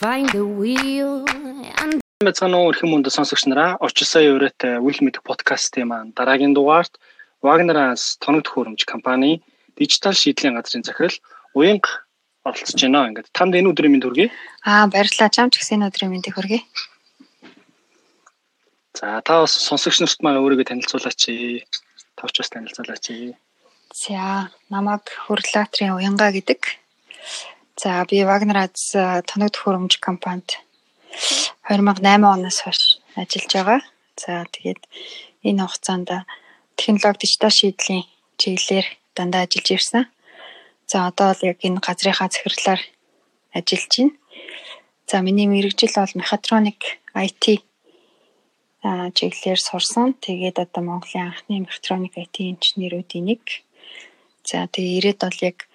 find the wheel and Мэцгано өрхөн мөндө сонсогч нараа очир сая өрөөтэй үл мэдэх подкастын маань дараагийн дугаарт Wagner-аас тоног төхөөрөмж компани дижитал шийдлийн газрын захирал уянга оролцож байна. Ингээд танд энэ өдрийн мэнд хүргэе. Аа баярлалаа. Чам ч гэсэн энэ өдрийн мэндийг хүргэе. За та бас сонсогч нарт маань өөрийгөө танилцуулаач. Тавч бас танилцуулаач. За намайг Хөрлөөтрийн уянга гэдэг. За би Wagner-аас тоног төхөөрөмж компанид 2008 оноос хойш ажиллаж байгаа. За тэгээд энэ хугацаанд технологи дижитал шийдлийн чиглэлээр дандаа ажиллаж ирсэн. За одоо бол яг энэ газрынхаа захирлаар ажиллаж байна. За миний мэрэгжил бол мехатроник IT чиглэлээр сурсан. Тэгээд одоо Монголын анхны мехатроник IT инженерүүдийн нэг. За тэгээ ирээд бол яг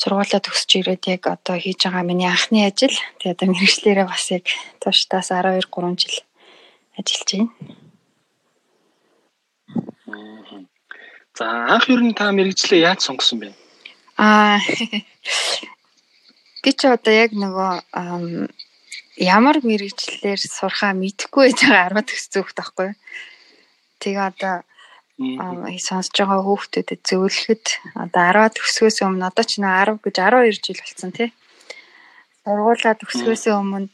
сургуулаа төгсөж ирээд яг одоо хийж байгаа миний анхны ажил. Тэгээд одоо мэрэгчлэрээ бас яг тууштаас 12 3 жил ажиллаж байна. За анх ер нь та мэрэгчлээ яаж сонгосон бэ? Аа би ч одоо яг нөгөө ямар мэрэгчлэр сурхаа мэдэхгүй байж байгаа 10 төгссөн хөхт байхгүй. Тэгээ одоо сонсож байгаа хүүхдүүдэд зөвлөхөд одоо 10 төгсгөөс өмнө одоо ч нөө 10 гэж 12 жил болсон тий. Сургуулаа төгсгөөс өмнө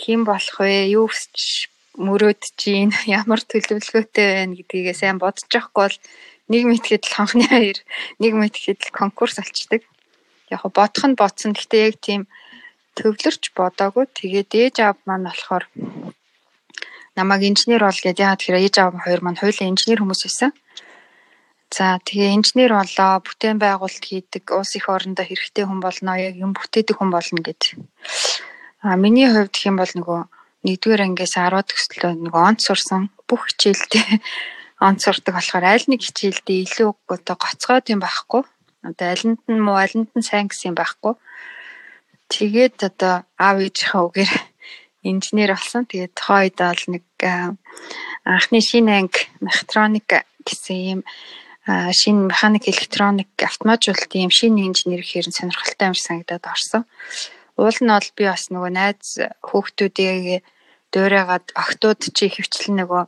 хэн болох вэ? Юу хүсч мөрөөд чинь ямар төлөвлөгөөтэй байна гэдгийг сайн бодож явахгүй бол нэг мэтгэхэд л хонхны хоёр нэг мэтгэхэд л конкурс олчдаг. Яг бодох нь бодсон. Гэхдээ яг тийм төвлөрч бодоогүй. Тэгээд ээж аав маань болохоор намайг инженер бол гэдээ яагаад тэгэхээр ээж аав хоёр маань хоёулаа инженер хүмүүс байсан. За тэгээ инженер болоо, бүтээн байгуулалт хийдэг, улс их орондоо хэрэгтэй хүн болно, яг юм бүтээдэг хүн болно гэд. А миний хувьд гэх юм бол нөгөө нэгдүгээр ангиас 10 төслөө нөгөө онц сурсан бүх хичээлдээ онц сурдаг болохоор аль нэг хичээлдээ илүү одоо гоцгоод юм байхгүй. Одоо алинд нь муу, алинд нь сайн гэсэн юм байхгүй. Тэгээд одоо аав ээжийнхээ үгээр инженер болсон. Тэгээд үед бол нэг анхны шинэ анги мехатроник гэсэн ийм шинэ механик электроник автоматжуулалтын ийм шинэ инженер гэхээр сонирхолтой юм санагдаад орсон. Уул нь бол би бас нөгөө найз хүүхдүүдээ дуурайгаад октод чи хөвчлэн нөгөө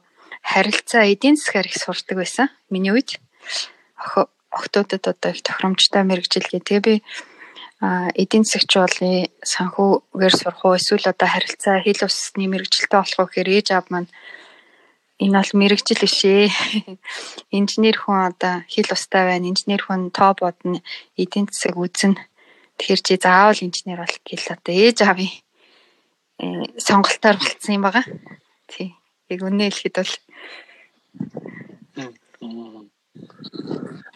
харилцаа эдийн засгаар их сурдаг байсан. Миний үед октодод одоо их тохиромжтой мэрэгжил гэх. Тэгээ би эдийн болны санхүүгээр сурах уу эсвэл одоо харилцаа хил усны мэрэгжилтэй болох уу гэхээр ээж аав маань энэ бол мэрэгжил бишээ. Инженер хүн одоо хил устай байна. Инженер хүн тоо бодно. Эдийн засаг үзнэ. Тэгэхээр чи заавал инженер болох гэл одоо ээж аавын э, сонголтоор болцсон юм байгаа. Тий. Яг үнэ хэлэхэд бол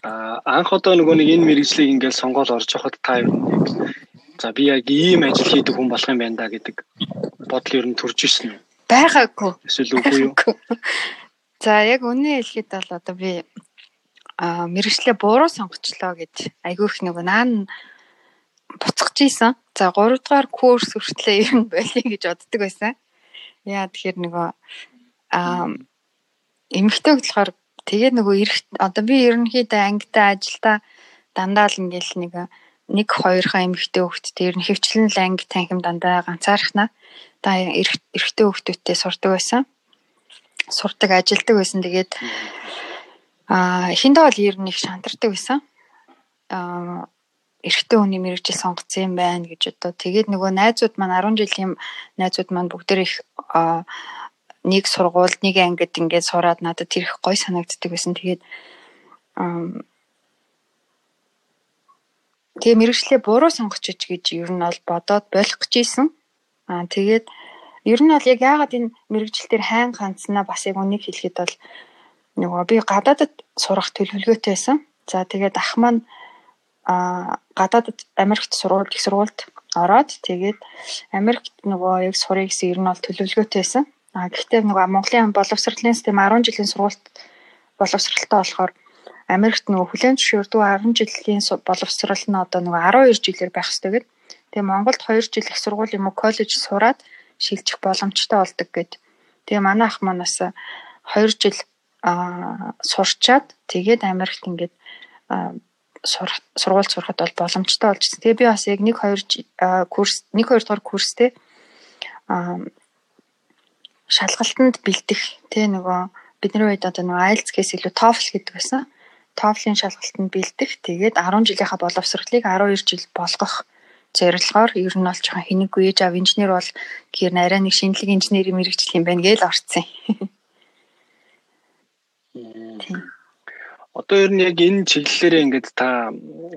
А анх одоо нөгөө нэг энэ мэрэгжлийг ингээл сонгоод орж явахад та юу за би яг ийм ажил хийдэг хүн болох юм байна да гэдэг бодол ер нь төрж ирсэн үү? байгаагүй. Эсвэл үгүй юу? За яг үнэ хэлэхэд бол одоо би а мэрэгчлээ буруу сонгочлоо гэж айгүйх нөгөө наан буцаж ийсэн. За 3 дугаар курс хүртлээ ер нь болиё гэж боддог байсан. Яа тэгэхээр нөгөө а эмэгтэй болохоор Тэгээ нөгөө эрэх одоо би ерөнхийдөө ангитай ажилдаа дандаа л ингээл нэг нэг хоёрхан эмэгтэй хүүхэд тэр нь хөвчлэн л анги танхим дандаа ганцаархнаа та эрэгтэй хүүхдүүдтэй сурдаг байсан. Сурдаг, ажилдаг байсан. Тэгээд аа эхэндээ бол ер нь их шантардаг байсан. Аа эрэгтэй хүний мэрэгжил сонгоцсон юм байна гэж одоо тэгээд нөгөө найзууд маань 10 жилийн найзууд маань бүгдээр их нэг сургуульд нэг ангид ингээд сураад надад тэр их гой санагддаг байсан. Тэгээд Тэгээ мэрэгчлээ буруу сонгочих гэж ер нь бол бодоод болох гэж ийсэн. Аа тэгээд ер нь бол яг яагаад энэ мэрэгжил дээр хайн ганцнаа бас яг үнийг хэлэхэд бол нөгөө би гадаадд сурах төлөвлөгөөтэй байсан. За тэгээд ах маань а гадаадд Америкт сургууль их сургуульд ороод тэгээд Америкт нөгөө яг сурах гэсэн ер нь бол төлөвлөгөөтэй байсан. А гэхдээ нөгөө Монголын боловсролын систем 10 жилийн сургуульд боловсралтай болохоор Америкт нөгөө хүлэн зөвшөөрдөг 10 жилийн боловсрал нь одоо нөгөө 12 жилээр байх хэрэгтэй гэдэг. Тэгээ Монголд 2 жил их сургууль юм уу коллеж сураад шилжих боломжтой болдог гэд. Тэгээ манай ах манаас 2 жил а сурчаад тэгээд Америкт ингээд сургууль сурахад бол боломжтой болж байна. Тэгээ би бас яг 1 2 курс 1 2 дугаар курстэй шалгалтанд бэлдэх тий нөгөө бидний үед одоо нөгөө IELTS-гээс илүү TOEFL гэдэг байсан. TOEFL-ийн шалгалтанд бэлдэх тэгээд 10 жилийнхаа боловсролыг 12 жил болгох зорилгоор ер нь бол жоохон хинэггүй ээж аав инженер бол гэр нарай нэг шинэлэг инженерийн мэрэгжил юм байна гэж орцсон. Одоо ер нь яг энэ чиглэлээрээ ингээд та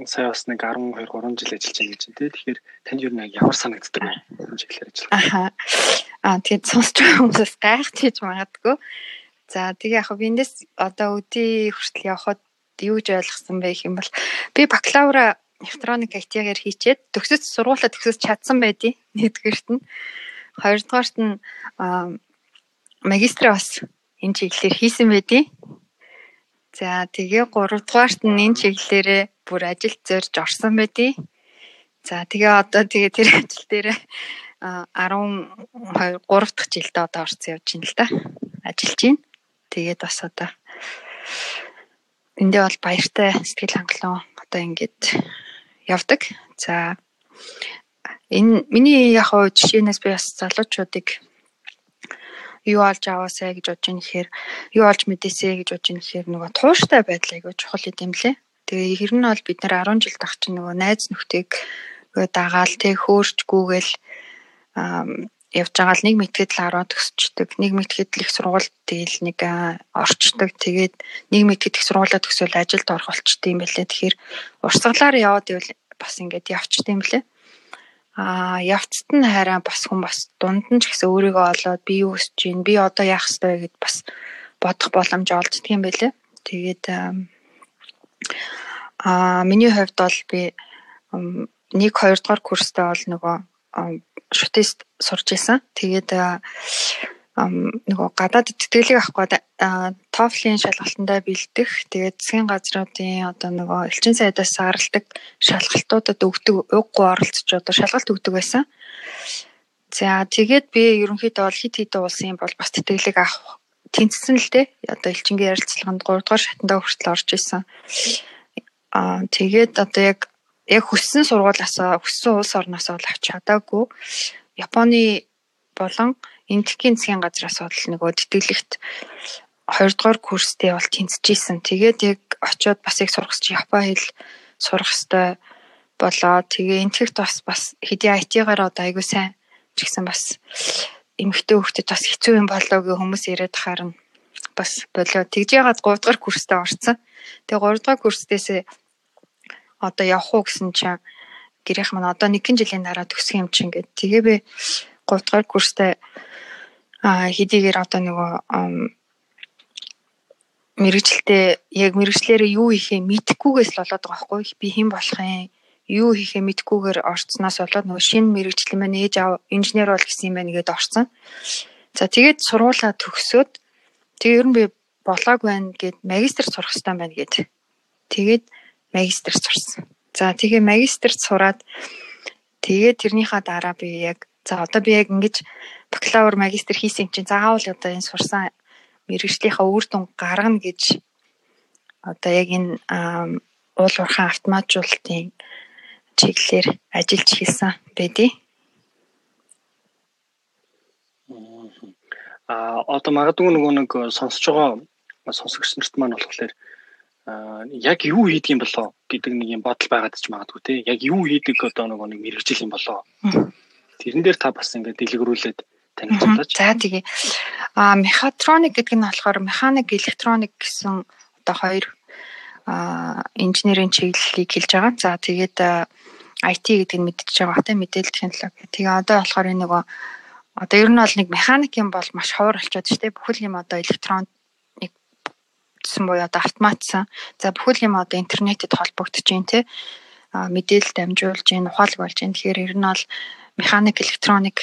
сая бас нэг 12 3 жил ажиллаж байгаа гэж байна тий. Тэгэхээр танд ер нь ямар санагддаг вэ? Энэ чиглэлээр ажиллах. Аха. Аа тэгээд сонсч байгаа хүмүүс гайхаж хийж магадгүй. За тэгээ яг Windows одоо өдөө хүртэл явхад юу гэж ойлгосон бэ гэх юм бол би бакалавра электроник IT-гээр хийчээд төгсөж сургуулаа төгсөж чадсан байдیں۔ Нэгдүгээрт нь хоёрдугаарт нь магистраа бас энэ чиглэлээр хийсэн байдیں۔ За тэгээ гуравдугаарт нь энэ чиглэлээрээ бүр ажил зорж орсон байдیں۔ За тэгээ одоо тэгээ тэр ажил дээр 12 3 дахь жилдээ одоо орсон явж байна л да. Ажиллаж байна. Тэгээд бас одоо эндээ бол баяртай сэтгэл хангалуун одоо ингээд явдаг. За энэ миний яг хоо жишээнээс би бас залуучуудыг юу олж аваасаа гэж бодож ийн гэхээр юу олж мэдээсэ гэж бодож ийн гэхээр нөгөө тууштай байдал айгүй чухал юм лээ. Тэгээ хэр нь бол бид нэр 10 жил тах чинь нөгөө найз нөхдөйг дагаал тэг хөөрчгүүгээл явж байгаа л нэг мэтгэд л 10 төгсчдөг. Нэг мэтгэд л их сургууль тэгэл нэг орчдөг. Тэгээд нэг мэтгэд их сургуулаа төгсөөл ажилд орох болчтой юм байлээ. Тэгэхээр урсгалаар яваад ивэл бас ингээд явчтай юм лээ. Аа явцад нь хараа бас хүн бас дунд нь ч гэсэн өөрийгөө олоод би юу өсөж гин би одоо яах ёстой гэд бас бодох боломж олддөг юм байлээ. Тэгээд аа миний хувьд бол би нэг 2 дугаар курстэй бол нөгөө шүтэст сурч исэн. Тэгээд нөгөө гадаад тэтгэлэг авах гээд TOEFL-ийн шалгалтандаа бэлдэх. Тэгээд засгийн газруудын одоо нөгөө элчин сайдаас саарладаг шалгалтуудад өгдөг уггүй оролцож одоо шалгалт өгдөг байсан. За тэгээд би ерөнхийдөө хит хитэн улсын бол бас тэтгэлэг авах тэнцсэн л дээ. Одоо элчингийн ярилцлаганд 3 дугаар шатндаа хүртэл орж исэн. Аа тэгээд одоо яг яг хүссэн сургуулиасаа хүссэн улс орноосоо л авч чадаагүй. Японы болон Энтхийн засгийн газраас бол нөгөө тэтгэлэгт 2 дугаар курстэй бол тэнцэжсэн. Тэгээд яг очиод бас их сурах чи Япон хэл сурах хэвээр болоо. Тэгээ энтгэхт бас бас хэдий IT-гаар одоо айгуу сайн ч гэсэн бас эмэгтэй хүүхдэд бас хэцүү юм болоо гэх хүмүүс яриад харна. Бас болоо. Тэгж яагаад 3 дугаар курстээ орсон. Тэгээ 3 дугаар курстээсээ одоо явах уу гэсэн чинь гэрийнх маань одоо нэгэн жилийн дараа төгсөх юм чинь гэд. Тэгээ би 3 дугаар курстай хэдийгээр одоо нөгөө мэрэгчлээ яг мэрэгчлэрээ юу хийхээ мэдэхгүйгээс л болоод байгаа байхгүй би хэн болох юм юу хийхээ мэдэхгүйгээр орцсноос болоод нөгөө шинэ мэрэгчлэн маань ээж аав инженер бол гэсэн юм байна гэдээ орцсон. За тэгээд сургуулаа төгсөөд тэгээ ер нь би болоог байна гэд магистр сурах хэрэгтэй байна гэд. Тэгээд магистрт сурсан. За тэгээ магистрт сураад тэгээ тэрнийхаа дараа би яг за одоо би яг ингэж бакалавр магистр хийсэн чинь заавал одоо энэ сурсан мэрэгжлийнхаа үр дүн гаргана гэж одоо яг энэ уул уурхайн автоматжуулалтын чиглэлээр ажиллаж хийсэн байдий. А одоо магадгүй нөгөө нэг сонсож байгаа сонсогч нарт маань болохоор яг юу хийдэг юм болоо гэдэг нэг юм бодол байгаад ч магадгүй те. Яг юу хийдэг одоо нөгөө нэг мэрэгжил юм болоо тэрэн дээр та бас ингээд дэлгэрүүлээд танилцуулаач за тэгээ а мехатроник гэдэг нь болохоор механик электроник гэсэн одоо хоёр а инженерийн чиглэлийг хэлж байгаа. За тэгээд IT гэдэг нь мэдчихэж байгаа те мэдээлэл технологи. Тэгээ одоо болохоор энэ нөгөө одоо ер нь бол нэг механик юм бол маш ховор болчиход шүү дээ. Бүхэл юм одоо электрон гэсэн буюу одоо автоматсан. За бүхэл юм одоо интернетэд холбогдож байна. А мэдээлэл дамжуулж байна, ухаалаг болж байна. Тэгэхээр ер нь бол механик, электроник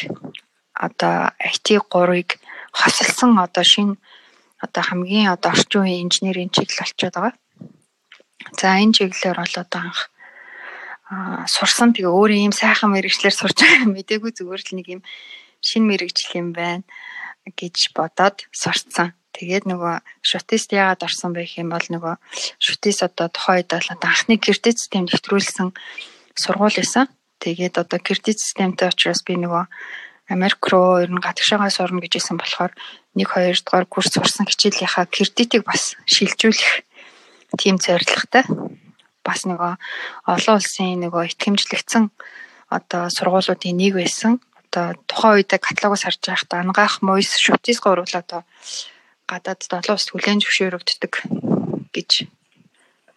одоо IT 3-ыг хосолсон одоо шинэ одоо хамгийн одоо орчин үеийн инженерийн чиглэл болчиход байгаа. За энэ чиглэлээр бол одоо анх сурсан тэгээ өөрөө ийм сайхан мэрэгчлэр сурч байгаа мэдээгүй зүгээр л нэг юм шинэ мэрэгжил юм байна гэж бодоод сурцсан. Тэгээд нөгөө шутист яагаад орсон гэх юм бол нөгөө шутис одоо тухайн үед бол одоо анхны кредит систем нэвтрүүлсэн сургууль байсан. Тэгээд одоо кредит системтэй учраас би нөгөө Америк руу ер нь гадагшаагаа сурна гэж исэн болохоор 1 2 дугаар курс сурсан хичээлийнхаа кредитийг бас шилжүүлэх тийм зорилготой. Бас нөгөө олон улсын нөгөө итгэмжлэгдсэн одоо сургуулиудын нэг байсан одоо тухайн үед каталогоос харж байхдаа ангаах Moise Schutz гурвал одоо гадаад долоо ус хүлэн зөвшөөрөгддөг гэж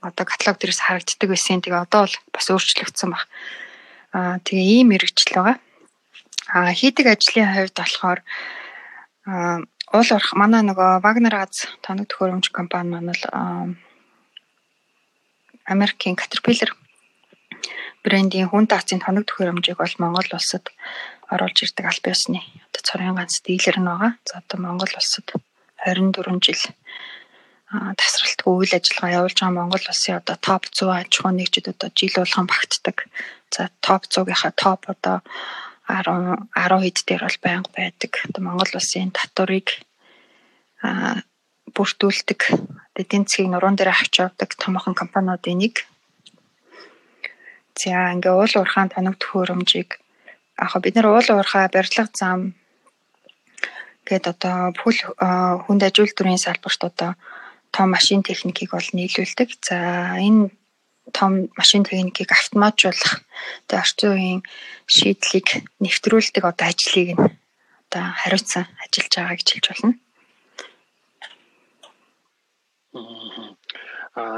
одоо каталог дээрээс харагддаг байсан. Тэгээ одоо бол бас өөрчлөгдсөн баг. Аа тэгээ ийм мэрэгжил байгаа. Аа хийдэг ажлын хувьд болохоор аа уул орох манай нөгөө Wagner Gaz тоног төхөөрөмж компани маань л Америкийн Caterpillar брендийн хүн таацын тоног төхөөрөмжийг бол Монгол улсад оруулж ирдэг аль биесны одоо цорын ганц дилер нь байгаа. За одоо Монгол улсад 24 жил тасралтгүй үйл ажиллагаа явуулж байгаа Монгол улсын одоо топ 100 аж ахуй нэгжид одоо жил болгон багтдаг. За топ 100-ийнхаа топ одоо 10 10 хэд дээр бол байнга байдаг. Одоо Монгол улсын татварыг бүртгүүлдэг эдийн засгийг нуруунд дээр авч явдаг томоохон компаниудын нэг За ингээ уул уурхаан тоног төхөөрөмжийг яг бид нар уул уурхаа барилга зам гээд одоо бүхэл хүнд аж үйлдвэрийн салбарт одоо том машин техникийг бол нийлүүлдэг. За энэ том машин техникийг автоматжуулах тэгээ орчин үеийн шийдлийг нэвтрүүлдэг одоо ажлыг нь одоо хариуцсан ажиллаж байгаа гэж хэлж болно.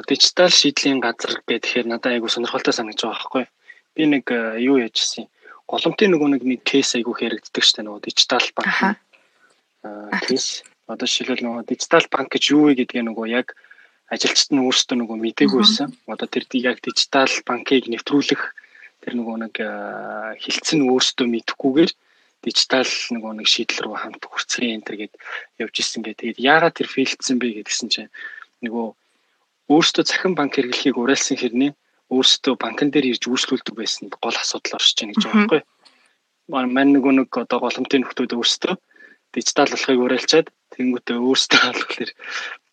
дижитал шийдлийн газар гэхээр надад айгу сонирхолтой санагдаж байгаа байхгүй. Би нэг юу яжсэн. Голомтын нөгөө нэг нэг кейс айгу хэрэгддэг штэ нөгөө дижитал банк. Кейс одоо жишээлбэл нөгөө дижитал банк гэж юу вэ гэдгээ нөгөө яг ажилчид нь өөрсдөө нөгөө мдээгүй байсан. Одоо тэр яг дижитал банкыг нэвтрүүлэх тэр нөгөө нэг хилцэн өөрсдөө мэдэхгүйгээр дижитал нөгөө нэг шийдэл рүү хамт хүрцгэн энэ төр гэд явж исэн гэ. Тэгээд яагаад тэр фейлдсэн бэ гэдгсэн чинь нөгөө өөрсдөө захин банк хэрэглэхийг уриалсан хэрнээ өөрсдөө банкн дээр ирж үйлчлүүлдэг байсан гол асуудал орж ийн гэж байгаа байхгүй. Мань нөгөө нэг одоо голомтын нөхдүүд өөрсдөө дижитал болохыг уриалчаад тэнгуүтээ өөрсдөө болохоор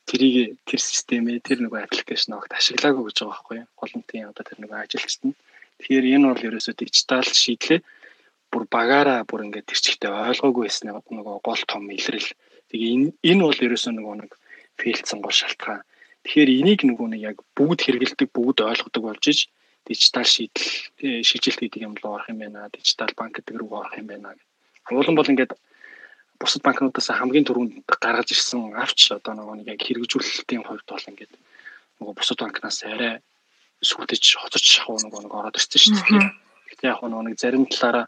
тэрийг тэр системээ тэр нөгөө аппликейшн огт ашиглаагүй гэж байгаа байхгүй. Голомтын одоо тэр нөгөө ажилчид нь. Тэгэхээр энэ бол ерөөсөө дижитал шийдлээ бүр багаараа бүр ингээд тэр чигтээ ойлгоогүй байсан нөгөө гол том илрэл. Тэгээ энэ энэ бол ерөөсөө нөгөө нэг фейлдсэн гол шалтгаан Тэгэхээр энийг нөгөө нэг яг бүгд хэрэгэлдэг, бүгд ойлгодог болж иж дижитал шийдэл э, шийдэлт гэдэг юм руу орох юм байна. Дижитал банк гэдэг рүү орох юм байна. Уулан бол ингээд бусад банкнуудаас хамгийн түрүүнд гаргаж ирсэн авч одоо нөгөө нэг яг хэрэгжүүлэлтийн хувьд бол ингээд нөгөө бусад банкнаас арай сүлдэж хоцорч шахуу нөгөө нэг ороод ирсэн шүү дээ. Гэтэ яг нөгөө нэг зарим талаараа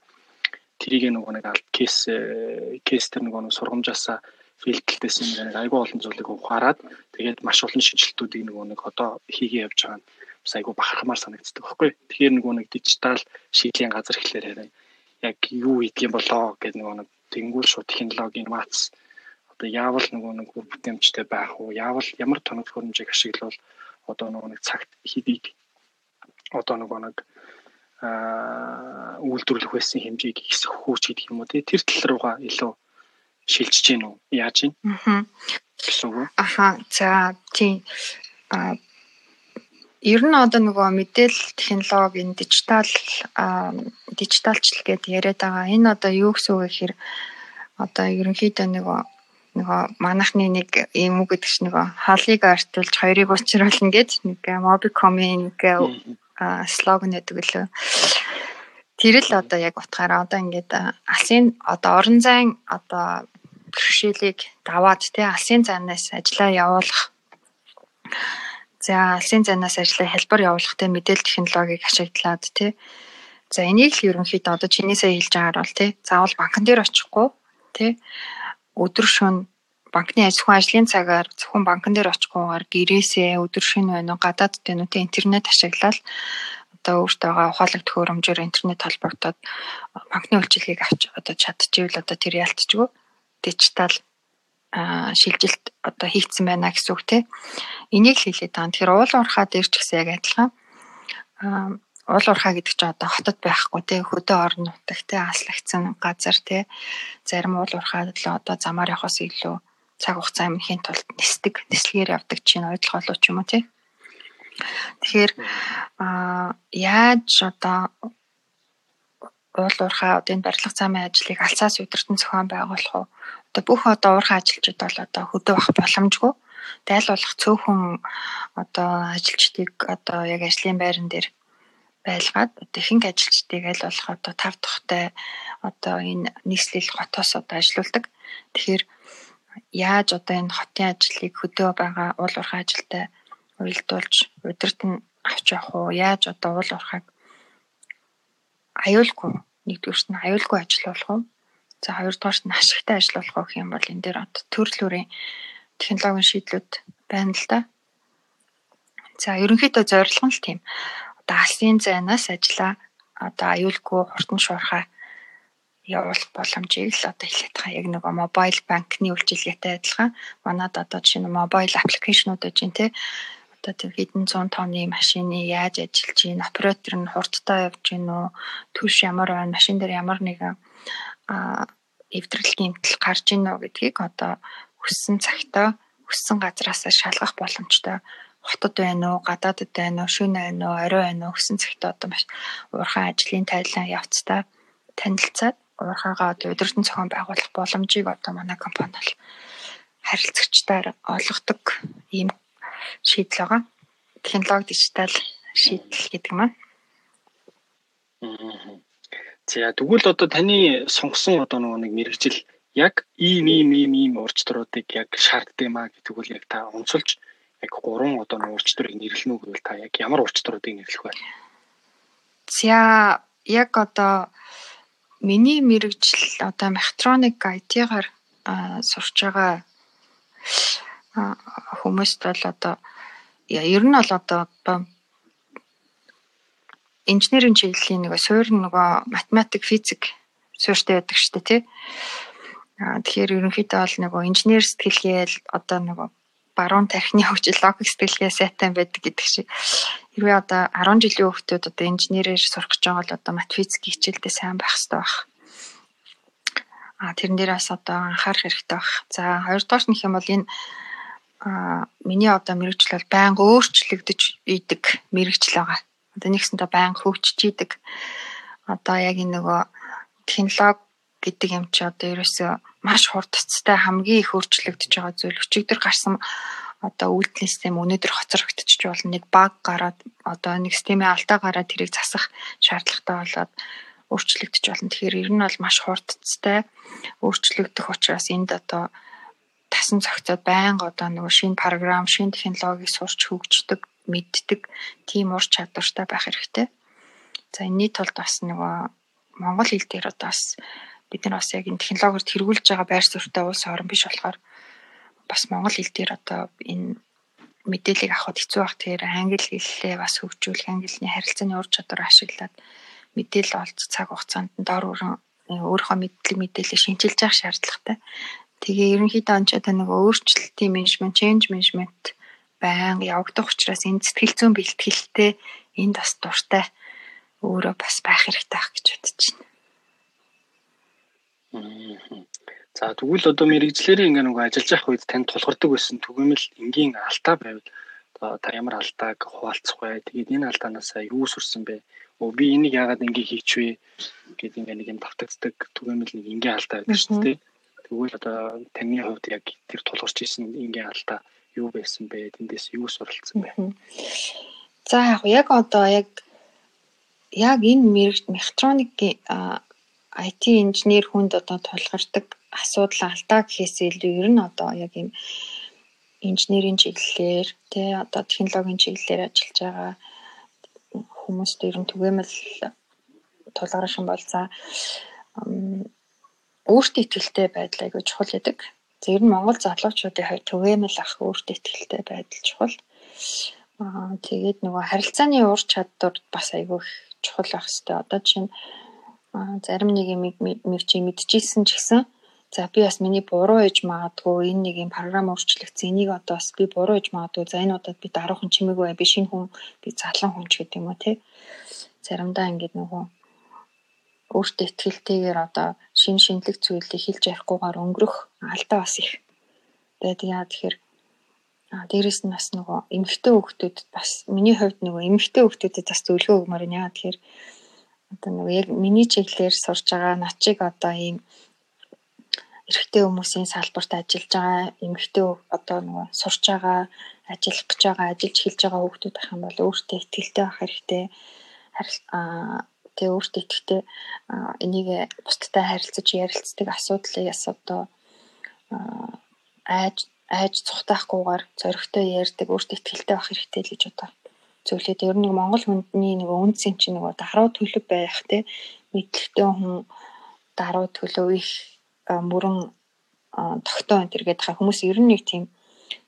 тэрийг нөгөө нэг алт кейс э, кейс тэр нөгөө сургамжаасаа филдэлтээс юм нэг айгүй олон зүйлийг ухаарад тэгээд маш олон шинжилтүүдийг нөгөө нэг одоо хийгээ явж байгаа нь бас айгүй бахархмаар санагддаг байхгүй. Тэгэхээр нөгөө нэг дижитал шийдлийн газар ихлээр яг юу хийдгийм болоо гэдэг нөгөө нэг тэнгуул шууд технологи инновац одоо яавал нөгөө нэг үр бүтээмжтэй байх уу яавал ямар тоног хөрөмжийг ашиглавал одоо нөгөө нэг цагт хийдийг одоо нөгөө нэг аа үйлдвэрлэх байсан хэмжээг ихсэх хүүч гэдэг юм уу тэр тал руугаа илүү шилжиж гин үү? Яаж гин? Аа. Гэсэн үг. Аха. За тийм. Аа ер нь одоо нөгөө мэдээлэл технологийн дижитал дижиталчлал гэдээ яриад байгаа. Энэ одоо юу гэсэн үг гэхээр одоо ерөнхийдөө нөгөө нөгөө манахны нэг юм уу гэдэг чинь нөгөө хаалыг артуулж хоёрыг уучруулна гэж нэг Mobicom-ийн нэг слоган гэдэг лөө. Тэр л одоо яг утгаараа одоо ингээд алсын одоо орон зайн одоо бэрхшээлийг даваад тий алсын занаас ажиллаа явуулах за алсын занаас ажиллаа хэлбэр явуулах тий мэдээлэл технологиг ашиглаад тий за энийг л ерөнхийдөө одоо чиний сая хэлж байгаагаар бол тий заавал банкн дээр очихгүй тий өдөр шөн банкны ажихуйн ажлын цагаар зөвхөн банкн дээр очихгүйгээр гэрээсээ өдөр шөнө байна гадаад тэнүүтэй интернет ашиглаад одоо өөртөөгөө ухаалаг төхөөрөмжөөр интернет холбогдоод банкны үйлчилгээг авч одоо чадчихвэл одоо тэр ялтчгүй дижитал шилжилт одоо хийгдсэн байна гэсэн үг тийм. Энийг л хэлээд байгаа. Тэгэхээр уул уурхаа дээр ч гэсэн яг адилхан уул уурхаа гэдэг чинь одоо хотод байхгүй тий хөдөө орон нутаг тий аслагдсан газар тий зарим уул уурхаа л одоо замаар явахаас илүү цаг хугацаа амнхийн тулд нисдэг, нислэгээр явдаг чинь ойлгох болов ч юм уу тий. Тэгэхээр аа яаж одоо уул уурхай одоо энэ барилга замын ажлыг алцаас удирдан зохион байгуулах уу? Одоо бүх одоо уурхай ажилчид бол одоо хөдөө авах боломжгүй. Дайлуулах цөөхөн одоо ажилчдыг одоо яг ажлын байран дээр байлгаад ихэнх ажилчдыг аль болох одоо тав тухтай одоо энэ нийслэл хотоос одоо ажилуулдаг. Тэгэхээр яаж одоо энэ хотын ажлыг хөдөө байгаа уул уурхай ажилтай уялдуулж удирд нь авч явах уу? Яаж одоо уул уурхайг аюулгүй нэгдүгээрт нь аюулгүй ажиллах уу? За хоёрдугаарт нь ашигтай ажиллах уу гэх юм бол энэ дээр төрөл бүрийн технологийн шийдлүүд байна л да. За ерөнхийдөө зорилго нь л тийм. Одоо алсын зайнаас ажиллаа одоо аюулгүй хурдан шуурхай явуулах боломжийг л одоо хэлээд байгаа. Яг нөгөө мобайл банкны үйлчилгээтэй адилхан манад одоо жишээ нь мобайл аппликейшнууд гэж юм те одоо тэр хэдэн зуун тонны машины яаж ажиллаж оператор нь хурдтай явж гин үү түш ямар байна машин дээр ямар нэгэн эвдрэл гэмтэл гарч ийн үү гэдгийг одоо хүссэн цагтаа хүссэн газраас шалгах боломжтой хотод байна уу гадаадд байна уу шөнө байна уу орой байна уу хүссэн цагтаа одоо маш уурхай ажлын тайлан явцдаа танилцаад уурхайгаа одоо удирдан зохион байгуулах боломжийг одоо манай компани бол харилцагчдаар олгодог ийм шийдэл байгаа. Технологи дижитал шийдэл гэдэг маань. За тэгвэл одоо таны сонгосон одоо нэг мэрэгжил яг ийм ийм ийм ийм ур чадруудыг яг шаарддаг юм а гэдэг үл яг та онцолж яг гурван одоо нэг ур чадрыг нэрлэнэ үү гэвэл та яг ямар ур чадруудыг нэрлэх вэ? За яг одоо миний мэрэгжил одоо мехатроник IT-гаар сурч байгаа хүмүүст бол одоо ер нь бол одоо инженерийн чиглэлийн нэг суурь нөгөө математик физик суурьтай байдаг шүү дээ тий. Аа тэгэхээр ерөнхийдөө бол нөгөө инженер сэтгэлгээл одоо нөгөө баруун тархины хөгжил логик сэтгэлгээ сайтай байдаг гэдэг шиг. Хэрвээ одоо 10 жилийн хүүхдүүд одоо инженерээр сурах гэж байгаа бол одоо мат физик хичээлдээ сайн байх хэрэгтэй байх. А тэрэн дээр бас одоо анхаарах хэрэгтэй байх. За хоёрдугаар нь юм бол энэ а миний одоо мэрэгжил бол байнга өөрчлөгдөж идэг мэрэгжил байгаа. Одоо нэгсэндээ байнга хөгжиж идэг. Одоо яг энэ нөгөө технологи гэдэг юм чи одоо ерөөсөө маш хурдцтай хамгийн их өөрчлөгдөж байгаа зүйл өчигдөр гарсан одоо үйлдэл систем өнөөдөр хоцрогдчих болно нэг баг гараад одоо нэг системийн алдаа гараад тэрийг засах шаардлагатай болоод өөрчлөгдөж болно. Тэгэхээр ер нь бол маш хурдцтай өөрчлөгдөх учраас энд одоо тасан цогцоод байнга одоо нөгөө шинэ програм, шинэ технологиг сурч хөгждөг, мэддэг тийм ур чадвартай байх хэрэгтэй. За энэний тулд бас нөгөө монгол хэл дээр одоо бас бид нар бас яг энэ технологиор тэргүүлж байгаа байр суурьтай улс орн биш болохоор бас монгол хэл дээр одоо энэ мэдээллийг авахд хэцүү байх тэгэхээр англи хэллээ бас хөгжүүлэх английн харилцааны ур чадвар ашиглаад мэдээлэл олж цаг хугацаанд дор өрөн өөрийнхөө мэдлэг мэдээлэл шинжилж явах шаардлагатай. Тэгээ ерөнхийдөө онч одоо нэг өөрчлөлтийн менежмент, change management байнга явагдах учраас энэ сэтгэл зүйн бэлтгэлтэй энд бас дуртай өөрөө бас байх хэрэгтэй байх гэж бодож байна. За тэгвэл одоо мэрэгчлэрийн ингээ нэг ажиллаж явах үед танд тулгардаг байсан түгээмэл энгийн алдаа байвал одоо та ямар алдааг хуваалцах вэ? Тэгээд энэ алдаанаас юу сурсан бэ? Өө би энийг яагаад ингээ хийчихвэ гэдэг ингээ нэг юм давтагддаг түгээмэл нэг энгийн алдаа байдаг шүү дээ. Тэгвэл одоо таны хувьд яг тэр тулгарч исэн ингийн алдаа юу байсан бэ? Тэндээс юу суралцсан бэ? За яг одоо яг яг энэ мэрэгт мехатроникийн IT инженер хүнд одоо тулгардаг асуудал алдаа гэхээс илүү ер нь одоо яг юм инженерийн чиглэлээр тий одоо технологийн чиглэлээр ажиллаж байгаа хүмүүст ер нь түгээмэл тулгарах юм бол за өөртөө ихтэй байдал айгүй чухал гэдэг. Зөв нь Монгол залуучуудын хувьд түгээмэл ах өөртөө ихтэй байдал чухал. Аа тэгээд нөгөө харилцааны ур чадвар бас айгүй чухал байх хэвээр. Одоо чинь зарим нэг юм мэвчи мэдчихсэн ч гэсэн за би бас миний буруу ээж магадгүй энэ нэг юм програм өөрчлөгдсөн энийг одоо бас би буруу ээж магадгүй за энэ удаад би дараахан чимээгүй би шинэ хүн би залан хүн ч гэдэг юм уу те заримдаа ингээд нөгөө өөртөө ихтэйгээр одоо шин шинэлэг зүйлийг хэлж ярихгүйгээр өнгөрөх алдаа бас их байдаг. Яа тэгэхээр а дээрэс нь бас нөгөө эмэгтэй хүүхдүүд бас миний хувьд нөгөө эмэгтэй хүүхдүүдэд бас зөвлөгөө өгмөр нь яа тэгэхээр одоо нөгөө яг миний чиглэлээр сурж байгаа начиг одоо ийм эрэгтэй хүмүүсийн салбарт ажиллаж байгаа эмэгтэй одоо нөгөө сурж байгаа ажиллах гэж байгаа ажиллаж эхэлж байгаа хүүхдүүд ах юм бол өөртөө ихтэй байх хэрэгтэй аа тэгээ өөртөө ихтэй энийг бусдтай харилцаж ярилцдаг асуудлаас одоо айж айж цухтаахгүйгээр зоригтой ярьдаг өөртөө ихтэй байх хэрэгтэй л гэж одоо зөвлөд. Ер нь Монгол хүндний нэг үндсэн чинь нэг даруй төлөв байх те мэдлэгтэй хүн даруй төлөв их мөрөн тогтоо энэ төр гэдэг хүмүүс ер нь нэг тийм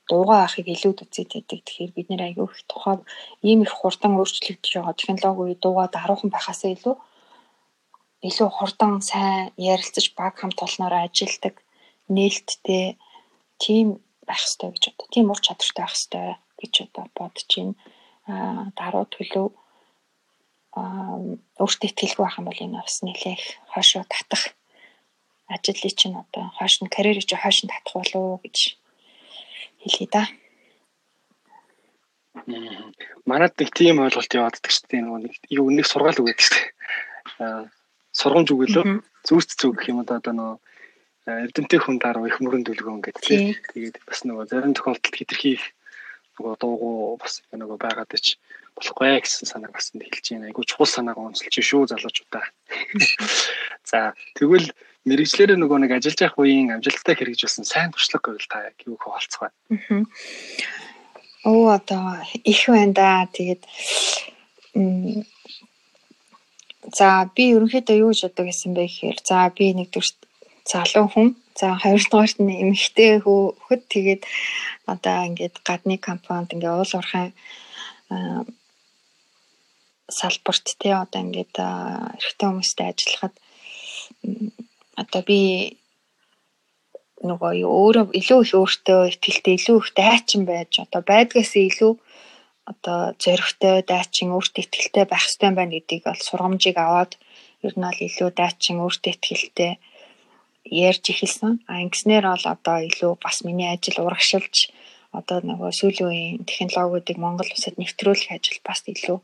дуугаа ахыг илүүд үзээд байдаг. Тэгэхээр бид нэр аягүй их тухай ийм их хурдан өөрчлөгдөж байгаа технологи дуугаа даруухан байхасаа илүү илүү хурдан сайн ярилцаж баг хамт олноор ажилдаг нээлттэй тийм байх хэрэгтэй гэж одоо тийм ур чадвартай байх хэрэгтэй гэж одоо бодож байна. Аа даруй төлөв аа өөртөө ихтгэлгүй байх юм бол энэ бас нэлээх хойшоо татах ажлыг чинь одоо хойш нь карьерийг чинь хойш нь татах болов гэж хэлье да. Манад нэг тийм ойлголт явааддаг шүү дээ. Нэг юу нэг сургаал үгээд шүү дээ. Аа сургамж өгөлөө зүрт зүг гэх юм одоо нөгөө эрдэмтэй хүн дараа их мөрөнд дүлгөөн гэдэг тийм. Тэгээд бас нөгөө зарим тохиолдолд хитрхи их нөгөө дуугу бас нөгөө байгаад ич болохгүй гэсэн санааг бас хэлж байна. Айгу чухал санааг онцолж шүү залуучуудаа. За тэгвэл мэрэгчлэрээ нөгөө нэг ажиллаж явах үеийн амжилттай хэрэгжүүлсэн сайн туршлага гэвэл та яг юу хуваалцах вэ? Оо одоо их байна да. Тэгээд за би ерөнхийдөө юу гэж боддог гэсэн бэ гэхээр за би нэгдүгээр залуу хүн За хоёрдугаарт нь эмэгтэй хөхөд тэгээд одоо ингээд гадны компанид ингээ уул уурхайн салбарт те одоо ингээд эрэгтэй хүмүүстэй ажиллахад одоо би нөгөө өөрөө илүү их өөртөө ихтэй илүү их дайчин байж одоо байдгаас илүү одоо зөрөгтэй дайчин өөртөө ихтэй байх хэрэгтэй байна гэдгийг бол сургамжийг аваад ер нь бол илүү дайчин өөртөө ихтэй ярьж эхэлсэн. А ингэснээр бол одоо илүү бас миний ажил урагшилж одоо нөгөө сүүлийн үеийн технологиудыг Монгол улсад нэвтрүүлэх ажил бас илүү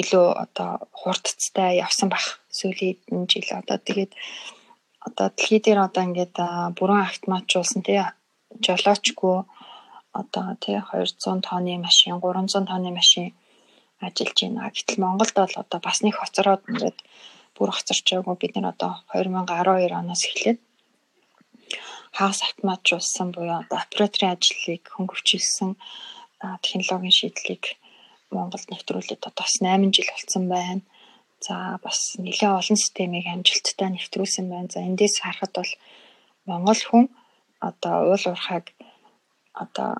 илүү одоо хурдцтай явсан бах сүүлийн жил одоо тэгээд одоо дэлхий дээр одоо ингээд бүрэн автоматжуулсан тий жолоочгүй одоо тий 200 тонны машин 300 тонны машин ажиллаж байна. Гэтэл Монголд бол одоо бас нэг хоцроод ингээд бүр хоцорч байгаагүй бид нар одоо 2012 оноос эхлээд хагас автоматжуулсан буюу одоо операторын ажлыг хөнгөвчилсөн технологийн шийдлийг Монголд нэвтрүүлээд одоо бас 8 жил болсон байна. За бас нэлээд олон системийг амжилттай нэвтрүүлсэн байна. За эндээс харахад бол Монгол хүн одоо уул уурхайг одоо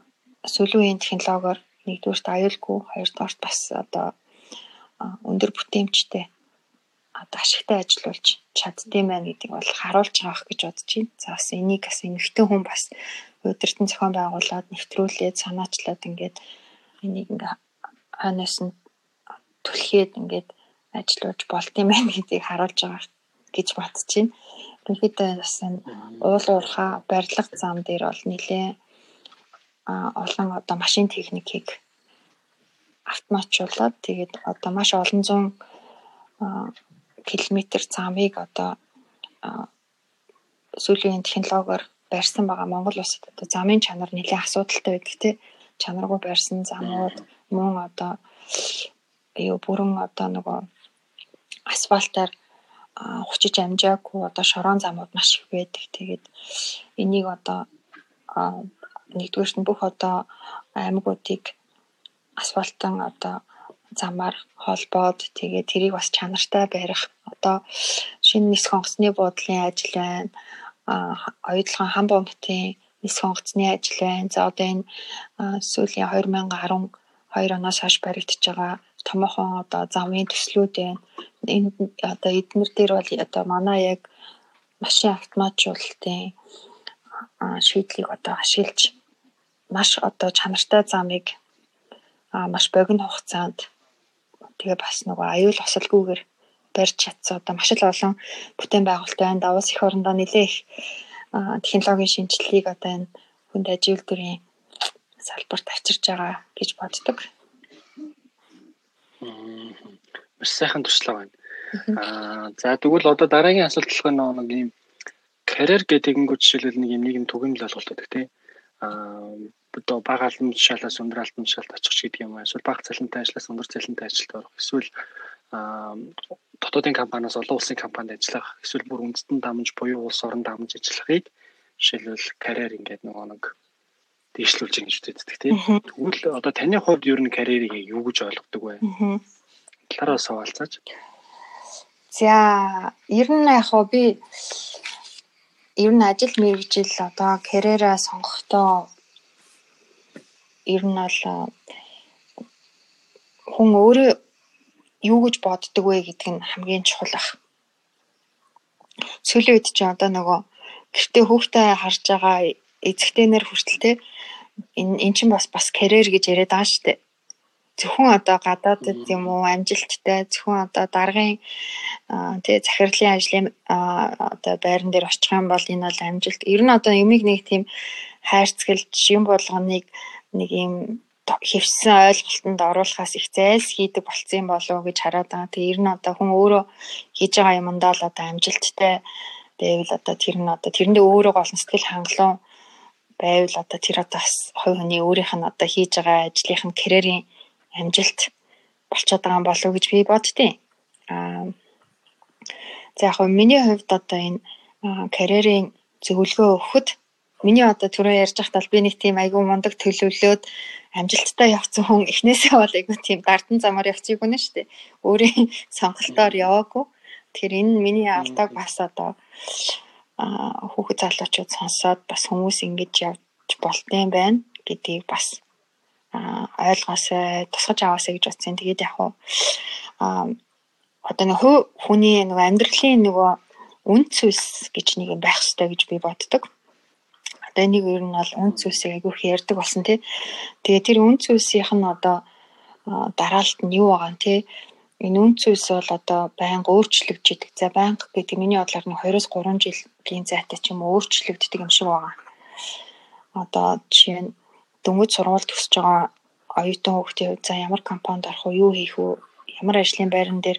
сүүлийн технологиор нэгдүгээрт аюулгүй, хоёрдугаарт бас одоо өндөр бүтээмжтэй одоо ашигтай ажиллуулж чаддсан байна гэдгийг бол харуулж байгаа гэж бодож байна. За бас энийг бас эмэгтэй хүн бас удирдан зохион байгуулад нэвтрүүлээд санаачлаад ингээд энийг ингээ ханаас нь түлхээд ингээд ажиллаж болт юм байна гэдгийг харуулж байгаа гэж бодож байна. Ерөнхийдөө бас энэ уул уурхай барилга зам дээр бол нэлээ олон одоо машин техникийг автоматжуулаад тэгээд одоо маш олон зуун километр замыг одоо сүүлийн технологиор барьсан байгаа Монгол улсад одоо замын чанар нэлээд асуудалтай байдаг тий чанаргүй барьсан замууд мөн одоо юу бүрэн одоо нөгөө асфальтаар хучиж амжаагүй одоо шорон замууд маш их байдаг. Тэгээд энийг одоо нэгдүгээрт нь бүх одоо аймагуудыг асфальтан одоо замаар холбоод тэгээд тэрийг бас чанартай барих одоо шинэ нисэх онгоцны буудлын ажил байна. А оюутлогын хан бомбтын нисэх онгоцны ажил байна. За одоо энэ сүүлийн 2012 оноос хойш баригдаж байгаа томоохон одоо замын төслүүд байна. Энэ одоо эднэр дээр бол одоо манай яг машин автоматжуулалтын шийдлийг одоо ашиглаж маш одоо чанартай замыг маш богино хугацаанд тэгээ бас нөгөө аюул осолгүйгээр барьж чадсан одоо маш л олон бүтээн байгуулалт байна. Давус их орондоо нэлээ их технологийн шинжилгээг одоо энэ хүнд аж үйлдвэрийн салбарт авчирч байгаа гэж боддог. Маш сайхан туршлага байна. Аа за тэгвэл одоо дараагийн асуулт болох нэг юм карьер гэдэг нь жишээлбэл нэг юм нэг юм түгээмэл ойлголт байдаг тийм. Аа одоо бага албан тушаалаас өндөр албан тушаалд очих гэдэг юм. Эсвэл бага цалинтай ажлаас өндөр цалинтай ажилд орох. Эсвэл дотоодын компаниас олон улсын компанид ажиллах. Эсвэл бүр үндэстэн дамж буюу улс орон дамж ажиллахыг жишээлбэл карьер ингээд нөгөө нэг дэвшлүүлж ингэж үздэг тийм. Тэгвэл одоо таны хувьд ер нь карьерийг юу гэж ойлгодог вэ? Талаараа суулцаач. За, ер нь яг хоо би ер нь ажил мэргэжил одоо карьераа сонгохдоо ер нь бол хүн өөрөө юу гэж боддог вэ гэдэг нь хамгийн чухал ах. Сүүлийн үед чи одоо нөгөө гэртээ хүүхдээ харж байгаа эзэгтэй нэр хүртэл те энэ эн чинь бас бас карьер гэж яриад байгаа шүү дээ. Зөвхөн одоо гадаадд юм уу амжилттай зөвхөн одоо даргын тий захирлын ажлын одоо байран дээр очих юм бол энэ бол амжилт. Ер нь одоо юмыг нэг тийм хайрцагч юм болгоныг нэг юм хэвсэн ойлголтод оруулахаас их зайлс хийдэг болцсон юм болов уу гэж хараад байгаа. Тэгээ ер нь одоо хүн өөрөө хийж байгаа юмдаа л одоо амжилттай байвал одоо тэр нь одоо тэрэндээ өөрөө гол сэтгэл хангалуун байвал одоо тэр одоо бас хувь хүний өөрийнх нь одоо хийж байгаа ажлынх нь карьерийн амжилт болчиход байгаа юм болов уу гэж би боддتي. Аа за яг миний хувьд одоо энэ карьерийн зөвлөгөө өгөхөд миний одоо түрүү ярьж байхдаа би нэг тийм айгүй мундаг төлөвлөөд амжилттай явцсан хүн эхнээсээ бол айгүй тийм дардан замаар явчих юм шүү дээ. Өөрийн сонголтоор яваагүй. Тэгэхээр энэ миний алдааг бас одоо хүүхэд залуучууд сонсоод бас хүмүүс ингэж явж болтын байна гэдгийг бас ойлгоосай тусгаж аваасай гэж бодсон. Тэгээд яг хуу а одоо нэг хүний нэг амьдралын нөгөө үн цэс гэж нэг юм байх хэрэгтэй гэж би боддог. Одоо энийг ер нь бол үн цэсийг айгүйх ярьдаг болсон тий. Тэгээд тэр үн цэсийнх нь одоо дараалт нь юу байгаа юм тий энэ үн цэс бол одоо байнга өөрчлөгдөж идэг. За байнга гэдэг миний бодлоор нь 2-3 жилийн зайтай ч юм өөрчлөгддөг юм шиг байгаа. Одоо жишээ нь дөнгөж сургууль төгсөж байгаа оюутан хүүхдийн хувьд за ямар компанид орох уу, юу хийх үү, ямар ажлын байран дээр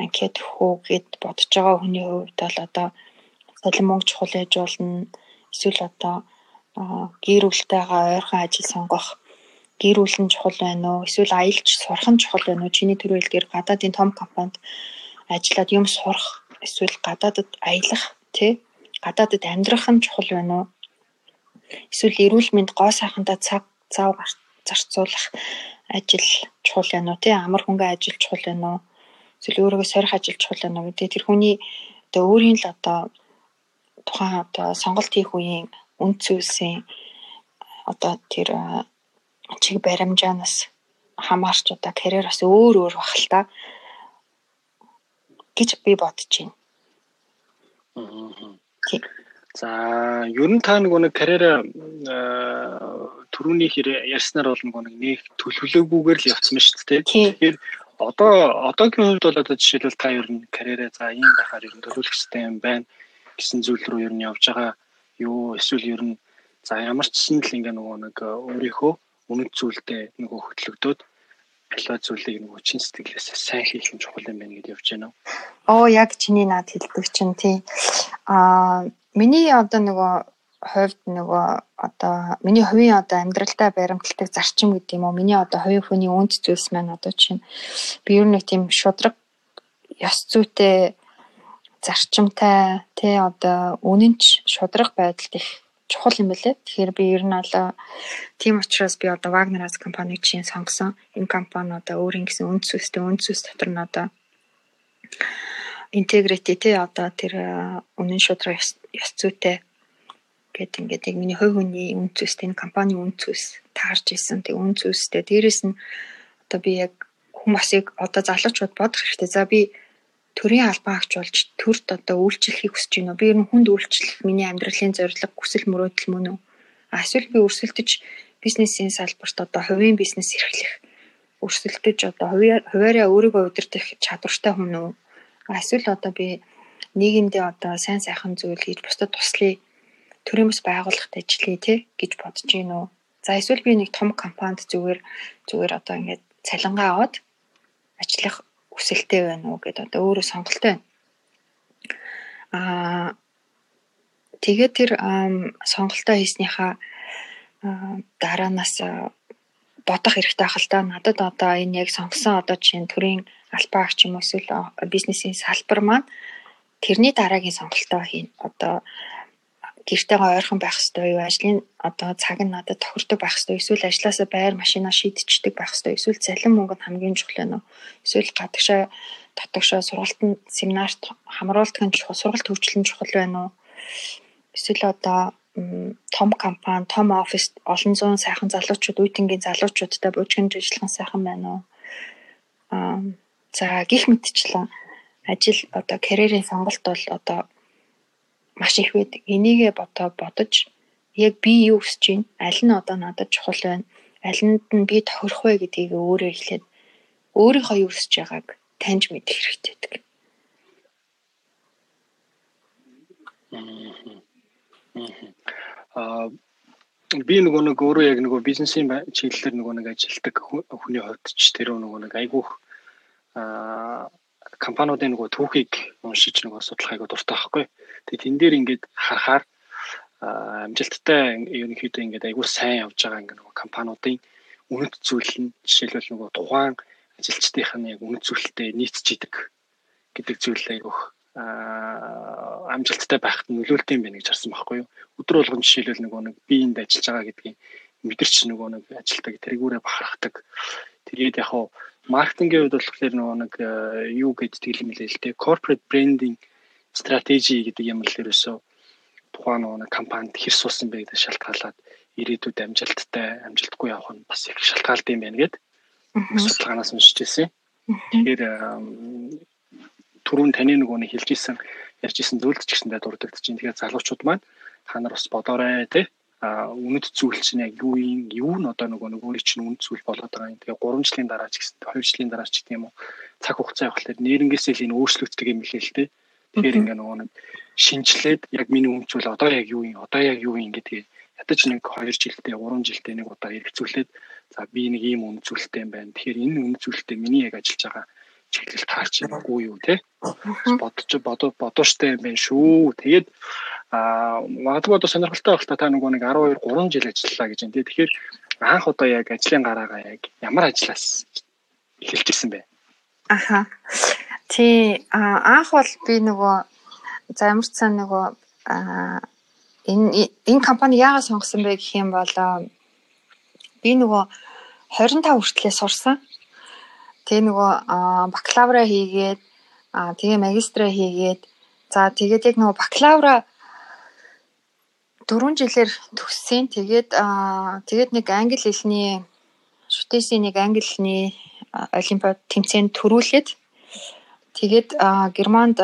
анкет өгөх үү гэд бодож байгаа хүний хувьд бол одоо солон мөнгө чухал ээж болно. Эсвэл одоо гэр бүлтэйгээ ойрхон ажил сонгох гэр бүл нь чухал байна уу? Эсвэл аялж сурах нь чухал байна уу? Чиний төрөө хэлдгээр гадаадын том компанид ажиллаад юм сурах, эсвэл гадаадд аялах, тий? Гадаадд амьдрах нь чухал байна уу? Эсвэл эрүүл мэнд гоо сайхандаа цаг зав зарцуулах ажил чухал байна уу? Тий? Амар хөнгө ажил чухал байна уу? Эсвэл өөрийгөө сорих ажил чухал байна уу гэдэг тэр хүний одоо өөрийн л одоо тухайн одоо сонголт хийх үеийн үн цэвсийн одоо тэр чиг баримжаанаас хамаарч одоо карьер бас өөр өөр бах л та гэж би бодож байна. За ер нь та нэг нэг карьер төрөний хэр ярьснаар бол нэг нэг төлөвлөгөөгүйгээр л явцсан шүү дээ. Тэгэхээр одоо одоогийн хувьд бол одоо жишээлбэл та ер нь карьераа за ийм байхаар ер нь төлөвлөх хэрэгтэй юм байна гэсэн зүйл рүү ер нь явж байгаа юу эсвэл ер нь за ямар ч юм л ингээ нөгөө нэг өөрийнхөө үнэт зүйлдээ нөгөө хөтлөгдөөд аливаа зүйлийг нөгөө чин сэтгэлээс сайн хийх нь чухал юм байна гэдээ явж байна? Оо яг чиний над хэлдэг чинь тий. Аа миний одоо нөгөө хувьд нөгөө одоо миний хувийн одоо амьдралдаа баримталдаг зарчим гэдэг юм уу? Миний одоо хувийн хүний үнд зүйлс маань одоо чинь би ер нь тийм шудраг ёс зүйтэй зарчимтай тий одоо үнэнч шудраг байдалд их чухал юм байлээ. Тэгэхээр би ер нь бол тийм учраас би одоо Wagner House компаниг чинь сонгосон. Энэ компани одоо өөрийн гэсэн үнд сүстэй үнд сүс дотор нь одоо интегрити те одоо тэр үнэн шудраг ёс зүйтэй гэт ингээд яг миний хувь хүний үнд сүстэй энэ компани үнд сүс таарч исэн. Тэг үнд сүстэй дээрэс нь одоо би яг хүмүүсийг одоо залуучууд бодох хэрэгтэй. За би төрийн албан агч болж төрд одоо үйлчлэхийг хүсэж байна уу? Би ер нь хүнд үйлчлэх миний амьдралын зорилго хүсэл мөрөөдөл мөн үү? Эсвэл би өрсөлдөж бизнесийн салбарт одоо хувийн бизнес эрхлэх өрсөлдөж одоо хуваараа өөрийгөө удирдах чадвартай хүн үү? Эсвэл одоо би нийгэмдээ одоо сайн сайхан зүйл хийж бусдад туслая төрийн бас байгууллагт ажиллая тий гэж бодож гин үү. За эсвэл би нэг том компанид зүгээр зүгээр одоо ингээд цалингаа аваад ажиллах хүсэлтэй байна уу гэдээ одоо өөрөө сонголттой байна. Аа тэгээд тэр сонголтоо хийснийхаа дараанаас бодох хэрэгтэй ахал та надад одоо энэ яг сонгосон одоо чинь төрийн албаа ч юм эсвэл бизнесийн салбар маань тэрний дараагийн сонголтоо хийн. Одоо гэртэйгээ ойрхон байх хэрэгтэй юу? Ажлын одоо цаг нь надад тохирдог байх хэрэгтэй. Эсвэл ажилласаа байр машинаа шийдчихдэг байх хэрэгтэй. Эсвэл цалин мөнгө нь хамгийн чухал уу? Эсвэл гадагшаа татагшаа сургалтанд семинарт хамруулдаг нь чухал, сургалт хөгжлөн чухал байна уу? Эсвэл одоо том компани, том офис олон зуун сайхан залуучууд, үеийнгийн залуучуудтай буужганд ажиллах сайхан байна уу? Аа за гих мэдчлэн ажил одоо карьерийн сонголт бол одоо маш их байдаг. Энийгээ бодоо бодож яг би юу хүсэж байна? Аль нь одоо надад чухал байна? Алинд нь би тохирох вэ гэдгийг өөрөө эхлээд өөрийнхөө юу хүсэж байгааг таньж мэдэх хэрэгтэй байдаг. Аа би нөгөө нэг өөрөө яг нөгөө бизнесийн чиглэлээр нөгөө нэг ажилтдаг хүний хувьд ч тэр нөгөө нэг айгүйх аа компаниудын нөгөө түүхийг уншиж нөгөө судлах айгүй дуртай байхгүй. Тэгээд тэн дээр ингээд харахаар амжилттай ерөнхийдөө ингээд айгүй сайн явж байгаа ингээд нөгөө компаниудын үнэт зүйл нь жишээлбэл нөгөө тухайн ажилчдынх нь яг үнэт зүйлтэй нийцж идэг гэдэг зүйл айгүйх амжилттай байхад нөлөөлт юм байна гэж харсан байхгүй юу. Өдөр болгон жишээлбэл нөгөө нэг биеинд ажиллаж байгаа гэдгийг мэдэрч нөгөө нэг ажилтдаг тэргүүрээ бахархдаг. Тэгээд яг хаа маркетингийн хувьд болохоор нөгөө нэг юу гэдгийг юм лээ л дээ. Corporate branding стратеги гэдэг юм л ерөөсөө тухайн нөгөө компанид хэр суусан бэ гэдэг шалтгаалаад ирээдүйд амжилттай амжилтгүй явах нь бас их шалтгаалт юм байна гэд судалгаанаас уншиж ирсэн. Тэгэхээр түрүүн таны нөгөө нэг хэлжсэн ярьжсэн зүйлд ч гэсэндээ дурддагч чинь тэгэхээр залуучууд маань та нар бас бодоорой тий а үнэт зүйл чинь яг юу юм юу нь одоо нөгөө нэг өөрийн чинь үнэт зүйл болоод байгаа юм. Тэгээ 3 жилийн дараа ч гэсэн 2 жилийн дараа ч гэдэг юм уу цаг хугацаа явахлаар нэрнгээсээ л энэ өөрчлөгддөг юм хэлээ л тий. Тэгэхээр ингээ нөгөө нэг шинжлээд яг миний зүйл одоо яг юу юм одоо яг юу юм гэдгийг ядаж нэг 2 жилдээ 3 жилдээ нэг удаа хэрэгцүүлээд за би нэг ийм зүйлтэй юм байна. Тэгэхээр энэ зүйлтэй миний яг ажиллаж байгаа чиглэл таарч байгаагүй юу те бодож бодоо бодооштой юм байна шүү. Тэгээд аа магадгүй одоо сонирхолтой байх та нөгөө нэг 12 3 жил ажиллалаа гэж те. Тэгэхээр анх одоо яг ажлын гараагаа яг ямар ажиллаас эхэлж ирсэн бэ? Аха. Тий анх бол би нөгөө за ямар ч сан нөгөө энэ энэ компани яагаад сонгосон бэ гэх юм бол би нөгөө 25 хүртлээр сурсан. Тэгээ нөгөө бакалавра хийгээд тэгээ магистра хийгээд за тэгээд яг нөгөө бакалавра 4 жилээр төгссөн. Тэгээд тэгээд нэг англи хэлний шүтээсийн нэг англи хэлний олимпиад тэмцээнд төрүүлээд тэгээд германд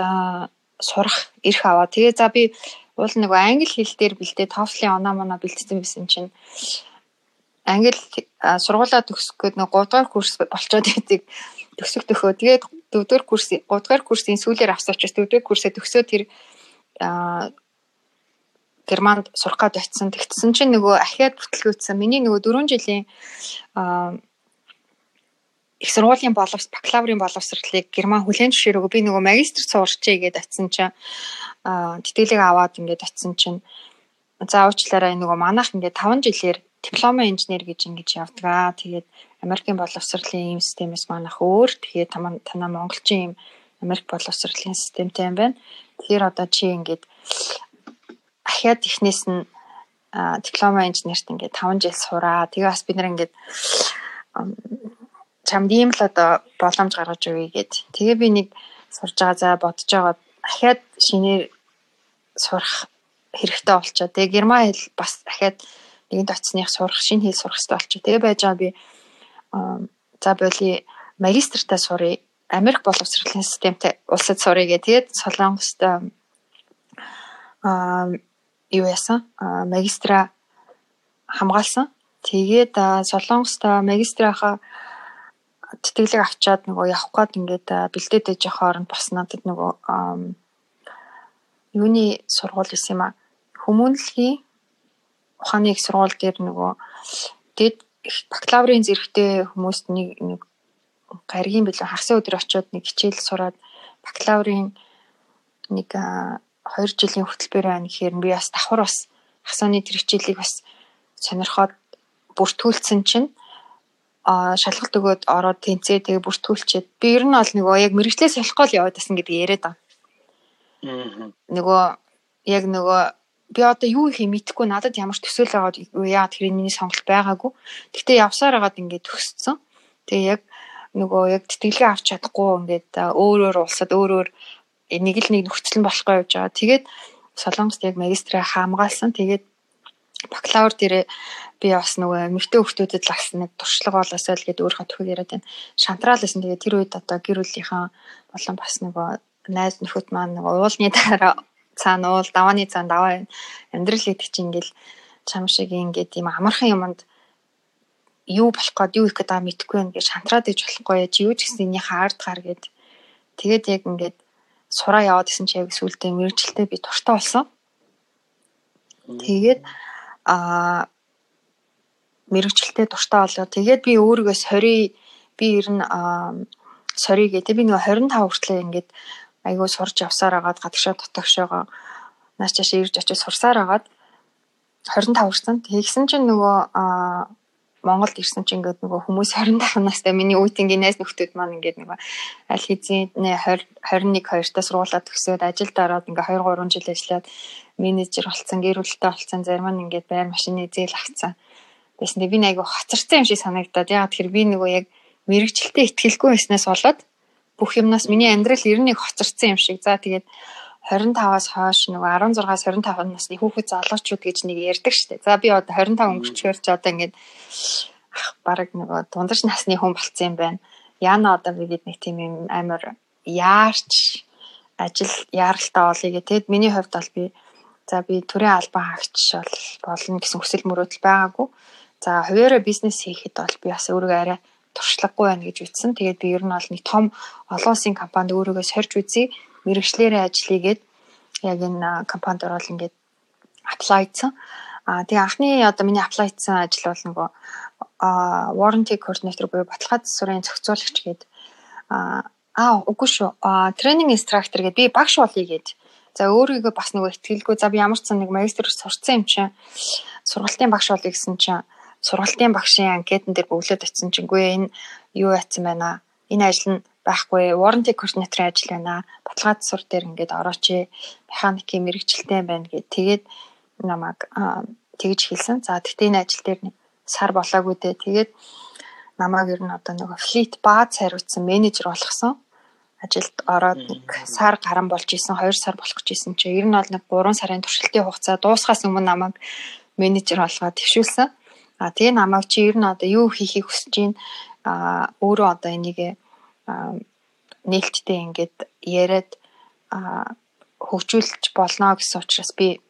сурах эрх аваа. Тэгээ за би уул нөгөө англи хэл дээр бэлдээ TOEFL-ийн оноо моноо бэлдсэн байсан чинь англи сургуулаа төгсөх гээд нэг 3 дугаар курс болцоод байдаг төгсөх төхөө. Тэгээд 4 дугаар курс 3 дугаар курсын сүүлээр авсан учраас 4 дугаар курсээ төгсөө тэр Германд сурах гээд очисон. Тэгтсэн чинь нөгөө ахиад бүтлгүүцсэн. Миний нөгөө 4 жилийн их сургуулийн боловс бакалаврын боловсролыг герман хүлээн зөвшөөрөөгүй би нөгөө магистр суурчээ гээд очисон чинь тэтгэлэг аваад ингээд очисон чинь за уучлаарай нөгөө манайх ингээд 5 жилээр диплома инженер гэж ингэж явдаг. Тэгээд Америкийн боловсролын ийм системээс манайх өөр. Тэгээд танаа монголчин ийм Америк боловсролын системтэй юм байна. Тэгэхээр одоо чи ингээд ахиад ихнээс нь диплома инженерт ингээд 5 жил сураа. Тэгээ бас бид нар ингээд чамд ийм л одоо боломж гаргаж өгье гэд. Тэгээ би нэг сурж байгаа за бодож байгаа ахиад шинээр сурах хэрэгтэй болчоо. Тэгээ герман хэл бас ахиад нэгэнт очсных сурах, шинэ хэл сурах хэрэгтэй болчих. Тэгээ байж байгаа би за боли магистртаа сурыг Америк боловсролын системтэй улсад сурыг гэ. Тэгээд Солонгост аа юу яасан? магистра хамгаалсан. Тэгээд Солонгост магистрахаа тэтгэлэг авчаад нөгөө явах гээд ингээд бэлдээд ээж хооронд бас надад нөгөө юуны сургууль байсан юм а? Хүмүүнлэгийн ухааны их сургууль дээр нөгөө дэд бакалаврын зэрэгтэй хүмүүст нэг нэг гаригийн билүү хагас өдөр очиод нэг хичээл сураад бакалаврын нэг 2 жилийн хөтөлбөр байна гэхээр би бас давхар бас хасааны тэр хичээлийг бас сонирхоод бүртгүүлсэн чинь шалгалт өгөөд ороод тэнцээ тэгээ бүртгүүлчихэд би ер нь бол нөгөө яг мэрэгчлээ солихгүй л яваад байсан гэдэг яриад байгаа. Аа. Нөгөө яг нөгөө би одоо юу их мэдэхгүй надад ямар төсөөл байгаад яа тэр миний сонголт байгаагүй. Гэхдээ явсаар хагаад ингээд төгссөн. Тэгээ яг нөгөө яг тэтгэлгээ авч чадахгүй ингээд өөрөөр улсад өөрөөр нэг л нэг нөхцөл нь болохгүй явж байгаа. Тэгээд Солонгост яг магистраа хаамгаалсан. Тэгээд бакалавр дээрээ би бас нөгөө эмэгтэй хүмүүстэд л бас нэг туршлага болоосоо л гээд өөрөө төхөг яриад байна. Шантрал гэсэн. Тэгээд тэр үед одоо гэр бүлийнхаа болон бас нөгөө найз нөхөд маань нөгөө уулны дараа цаана уул давааны цаана даваа амьдрал гэдэг чинь ингээл чам шиг ингээд юм амархан юмд юу болох гээд юу их гэдэг мэдэхгүй байна гэж шантраад иж болохгүй яа чи юу ч гэсэн энийг хаард гар гэд тэгээд яг ингээд сураа яваад исэн чи яг сүултээ мэрэгчлээ би туртаа болсон. Тэгээд а мэрэгчлээ дуртай болоо. Тэгээд би өөрийгөө сорий би ер нь сорий гэдэг би нөгөө 25 хүртлээр ингээд айгүй сурж явсаар агаад гадагшаа дотогшоогоо наач чаш ирж очиж сурсаар агаад 25 хүрсэн. Тэгсэн чинь нөгөө Монголд ирсэн чинь ингээд нөгөө хүмүүс 25 настай миний үеийнгийн найз нөхдөд маань ингээд нөгөө аль хэзээ 20 21 2 та сургуулаа төгсөөд ажилд ороод ингээд 2 3 жил ажиллаад менежер болсон, гэр бүлтэй болсон, зарим нь ингээд байр машины зээл авцсан. Тэсн би нэг айгу хоцорсон юм шиг санагдаад яагаад тэр би нөгөө яг мэрэгчлээ ихтгэлгүй байснаас болоод бүх юмнаас миний амьдрал ер нь хоцорсон юм шиг. За тэгээд 25-аас хойш нөгөө 16-аас 25 насны хүүхэд залуучууд гэж нэг ярьдаг штеп. За би одоо 25 өнгөрчгөр чи одоо ингээд баг нөгөө дундаж насны хүн болцсон юм байна. Яна одоо бигээд нэг тийм юм амар яарч ажил яаралтай болъё гэх. Тэгэд миний хувьд бол би за би төрийн албан хаагч бол болно гэсэн хүсэл мөрөөдөл байгаагүй. За хуваараа бизнес хийхэд бол би бас өөрийгөө арай туршлагагүй байна гэж ütсэн. Тэгээд би ер нь бол нэг том олон улсын компанид өөрийгөө сорж үзье. Мэргэжлэрээ ажиллагээд яг энэ компанид орол ингээд аплайдсан. Аа тэгээ анхны одоо миний аплайдсан ажил бол нөгөө а warranty coordinator буюу баталгаа засварын зохицуулагч гээд аа үгүй шүү. А тренинг инструктор гээд би багш болъё гээд. За өөрийгөө бас нөгөө ихтгэлгүй за би ямар ч сан нэг магистр сурцсан юм чинь сургалтын багш болъё гэсэн чинь сургалтын багшийн анкетан дээр бөглөөд очисон чингүй энэ юу яатсан байна? Энэ ажил нь байхгүй. Warranty coordinator ажил байна. Баталгаа засвар дээр ингээд орооч механикийн мэрэгчлэлтэй байна гэд. Тэгээд намайг тэгж хэлсэн. За тэгтээ энэ ажил дээр сар болоогүй дээ. Тэгээд намайг ер нь одоо нөгөө флит бааз хариуцсан менежер болгосон. Ажилд ороод нэг сар гарan болж исэн 2 сар болох гэж исэн чинь. Ер нь бол нэг 3 сарын туршилтын хугацаа дуусгаас өмнө намайг менежер болгоод төвшүүлсэн. А тэгээ намайг чи ер нь одоо юу хийхийг хүсэж байна? А өөрөө одоо энийг нээлттэй ингээд яриад хөгжүүлж болно гэсэн учраас би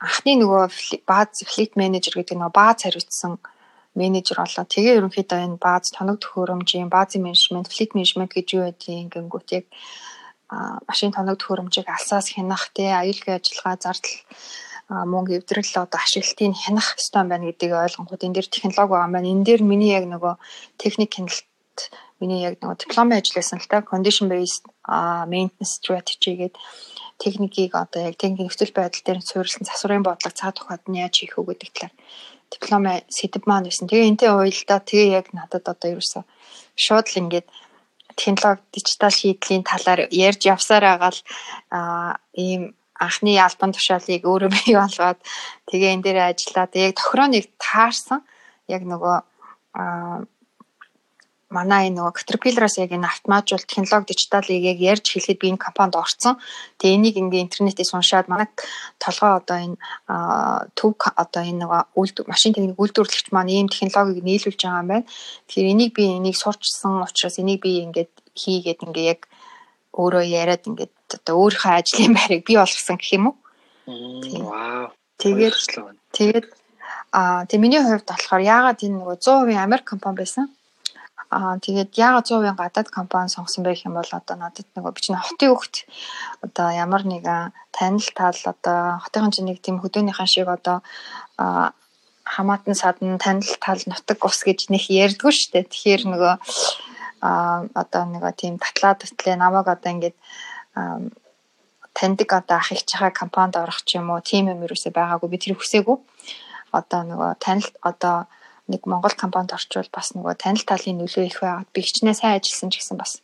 анхны нөгөө бааз флит менежер гэдэг нөгөө бааз хариуцсан менежер болоо. Тэгээ ерөнхийдөө энэ бааз тоног төхөөрөмжийн баазын менежмент, флит менежмент гэж юу байдгийг гингүүт яг машин тоног төхөөрөмжийг алсаас хянах, тэ аюулгүй ажиллагаа зардал мөнгө эвдрэл одоо ашиглалтыг хянах ёстой байна гэдгийг ойлгонгууд энэ дээр технологи байгаа маань энэ дээр миний яг нөгөө техник хяналт миний яг нөгөө дипломын ажил байсан л та condition based maintenance strategy гэдэг техникийг одоо яг техникийн нөхцөл байдал дээр суурилсан засварын бодлого цаад тухайд нь яаж хийх үү гэдэг талаар дипломын сэдв маань байсан. Тэгээ энтэй уялдаа тэгээ яг надад одоо ерөөсө шууд л ингээд технологи дижитал шийдлийн талаар ярьж явсаар байгаа л ийм анхны албан тушаалыг өөрөө бий болгоод тэгээ энэ дээр ажиллаад яг тохирооныг таарсан яг нөгөө манай энэ нөгөө Caterpillar-аас яг энэ автоматжуул технологи дижиталыг яг ярьж хэлэхэд би энэ компанид орсон. Тэгээ энийг ингээ интернетээс уншаад манай толгой одоо энэ төв одоо энэ нөгөө үйлдвэр машин техник үйлдвэрлэгч маань ийм технологиг нийлүүлж байгаа юм байна. Тэгэхээр энийг би энийг сурчсан учраас энийг би ингээд хийгээд ингээ яг өөрөө яриад ингээд одоо өөрийнхөө ажлын байрыг бий болгосон гэх юм уу. Вау. Тэгээд тэгээд аа тэг миний хувьд болохоор яагаад энэ нөгөө 100% Америк компани байсан. Аа тэгээд яагаад 100% гадаад компани сонгосон гэх юм бол одоо надад нөгөө би чинь хотын хөвгт одоо ямар нэгэн танил тал одоо хотын чинь нэг тийм хөдөөнийхэн шиг одоо аа хамаатан садан танил тал нутаг ус гэж нэг ярьдгүй шүү дээ. Тэгэхээр нөгөө аа одоо нөгөө тийм татлаа татлаа намайг одоо ингээд таньдаг одоо ах их чахаа компанид орох ч юм уу тийм юм юусээ байгаагүй би тэр хүсээгүй. Одоо нөгөө танил одоо нэг Монгол компанид орчвол бас нөгөө танил талын нөлөө их байгаад би хичнээн сайн ажилласан ч гэсэн бас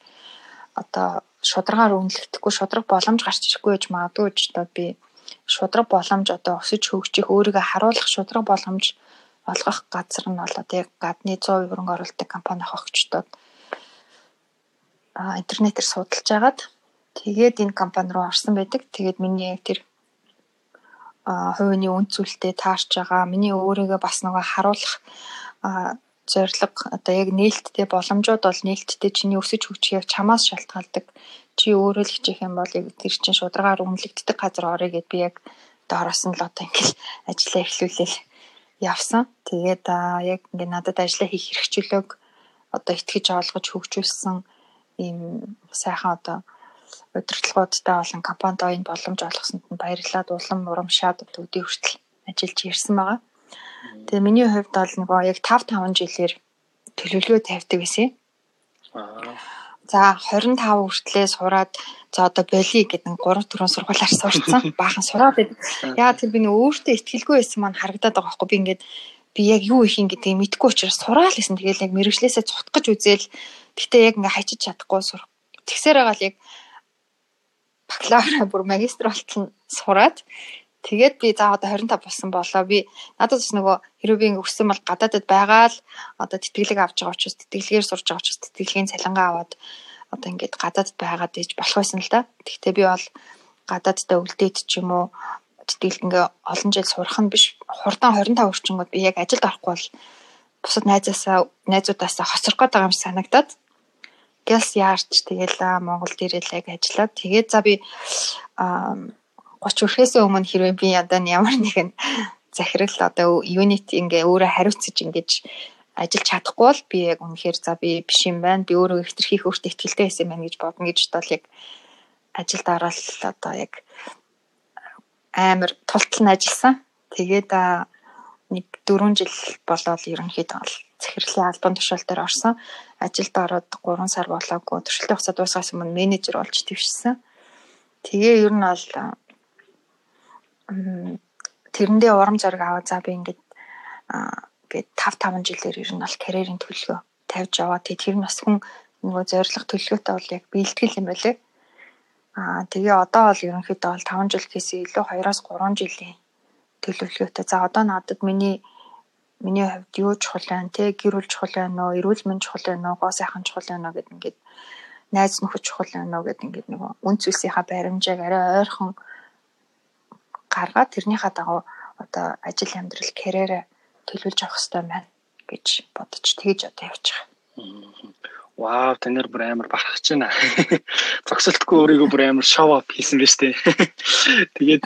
одоо шударгаар үнэлэгдэхгүй шудраг боломж гарч ирэхгүй гэж магадгүй ч одоо би шудраг боломж одоо өсөж хөгжих өөрийгөө харуулах шудраг боломж олгох газар нь бол одоо яг гадны 100% хөрөнгө оруулалтын компани хогчдод а интернетээр судалж агаад тэгээд энэ компани руу орсон байдаг. Тэгээд миний яг тэр хувийн үн цөлтэй таарч байгаа. Миний өөрийгөө бас нөгөө харуулах зорилго одоо яг нээлттэй боломжууд бол нээлттэй чиний өсөж хөгжих яг чамаас шалтгаалдаг. Чи өөрөө л хичээх юм бол яг тэр чинь шударгаар үнэлэгддэг газар орё гэд би яг доороос нь л одоо ингээл ажиллаа эхлүүлээл явсан. Тэгээд яг ингээ надад ажиллаа хийх хэрэгчлөөг одоо итгэж олгож хөгжүүлсэн ийм сайхан одоо удирдлагуудтай болон компанид энэ боломж олгосонд нь баярлалаа улам урамшаад өдөө хүртэл ажиллаж ирсэн байгаа. Тэгээ миний хувьд бол нөгөө яг 5 5 жилээр төлөвлөгөө тавьдаг гэсэн. За 25 хүртлээ сураад за одоо боли гэдэг 3 4 сургуулиар сурцсан. Баахан сураад байдаг. Яагаад тэр би нөгөө өөртөө ихтгэлгүй байсан маань харагдаад байгаа байхгүй би ингээд би яг юу их юм гэдгийг мэдэхгүй учраас сураал гэсэн. Тэгээл яг мэрэгчлээсээ цутгаж үзээл. Гэтэ яг ингээ хайчиж чадахгүй сур. Тэгсээр байгаа л яг бакалавра бүр магистр болтол нь сураад тэгээд би за одоо 25 болсон болоо. Би надад бас нөгөө хэрвээ би ингэ өссөн бол гадаадд байгаа л одоо тэтгэлэг авч байгаа учраас тэтгэлгээр сурж байгаа учраас тэтгэлгийн цалингаа аваад одоо ингээд гадаадд байгаад иж болох байсан л да. Тэгтээ би бол гадааддаа үлдээд ч юм уу тэтгэлэг ингээ олон жил сурах нь биш. Хурдан 25 орчингод би яг ажилд орохгүй бол бусад найзаасаа найзуудаасаа хоцрох гээд байгаа юм санагдаад Гялс яарч тэгэл Монголд ирээл яг ажиллаад тэгээд за би 30 өрхөөс өмнө хэрвээ би одоо ямар нэгэн захирал одоо юнит ингээ өөрөө хариуцаж ингэж ажиллаж чадахгүй бол би яг үнэхээр за би биш юм байна. Би өөрөө ихтерхийх өөртөө ихтгэлтэй байсан байна гэж бодно гэж бодвол яг ажилд ороод одоо яг амар тултал нь ажилласан. Тэгээд нэг 4 жил болоод ерөнхийдөө захирлын албан тушаал дээр орсон. Ажилд ороод 3 сар болоогүй туршилтын хугацаа дуусгаас өмнө менежер болж твшсэн. Тэгээ ер нь бол тэрэндээ урам зориг аваад за би ингээд гээд 5 5 жилээр ер нь бол карьерийн төлөвлөгөө тавьж яваа. Тэгээ тэр нь бас хүн нөгөө зориг төлөвлөгөөтэй бол яг бэлтгэл юм байлээ. Аа тэгээ одоо бол ерөнхийдөө бол 5 жил гэхээс илүү 2-оос 3 жилийн төлөвлөгөөтэй. За одоо надад миний миний хувьд юу чухал байна те гэр бүл чухал байна уу эрүүл мэнд чухал байна уу гоо сайхан чухал байна уу гэд ингээд найз нөхөд чухал байна уу гэд ингээд нөгөө үн цэлсийнхаа баримжааг арай ойрхон гаргаад тэрнийхээ дагуу одоо ажил амьдрал карьераа төлөвлөж авах хэрэгтэй байна гэж бодож тэгж одоо байгаа. Вау, танаар бүр амар бахархаж байна. Зогсолтгүй өөрийгөө бүр амар шоу ап хийсэн биз дээ. Тэгээд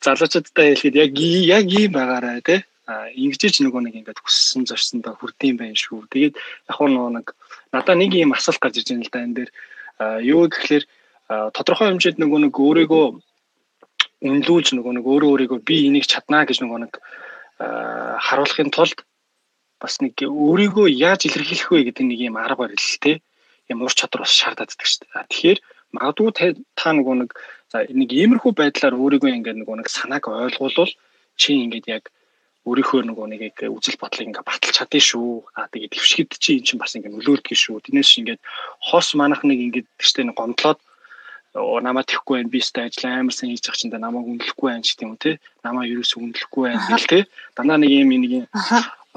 залуучуудтай хэлэхэд яг яг ийм байгаарай тий ингэж нөгөө нэг ингээд хүссэн зорсондоо хүрдэм байх шүү. Тэгээд яг нөгөө нэг надаа нэг юм асуулт гарч ирж байна л да энэ дээр юу гэхээр тодорхой хэмжээнд нөгөө нэг өөрийгөө үнэлүүлж нөгөө нэг өөрөө өөрийгөө би энийг чаднаа гэж нөгөө нэг харуулахын тулд бас нэг өөрийгөө яаж илэрхийлэх вэ гэдэг нэг юм арга барил те юм ур чадвар бас шаарддаг шүү дээ. Тэгэхээр магадгүй та нөгөө нэг за нэг иймэрхүү байдлаар өөрийгөө ингээд нөгөө нэг санааг ойлгуулвал чи ингээд яг өөрийнхөө нөгөө нэг үзэл бодлыг ингээ баталж чадсан шүү. Аа тэгээд твшгэд чи эн чинь бас ингээ нөлөөлдөг шүү. Тэрнээс ингээд хос манах нэг ингээд тэгштэй нэг гомдлоод намаа тэхгүй байх би өстой ажил амар сайн хийж байгаа чинь да намайг үнэлэхгүй байх тийм үү те. Намаа юу ч үнэлэхгүй байх гэл те. Дандаа нэг юм нэг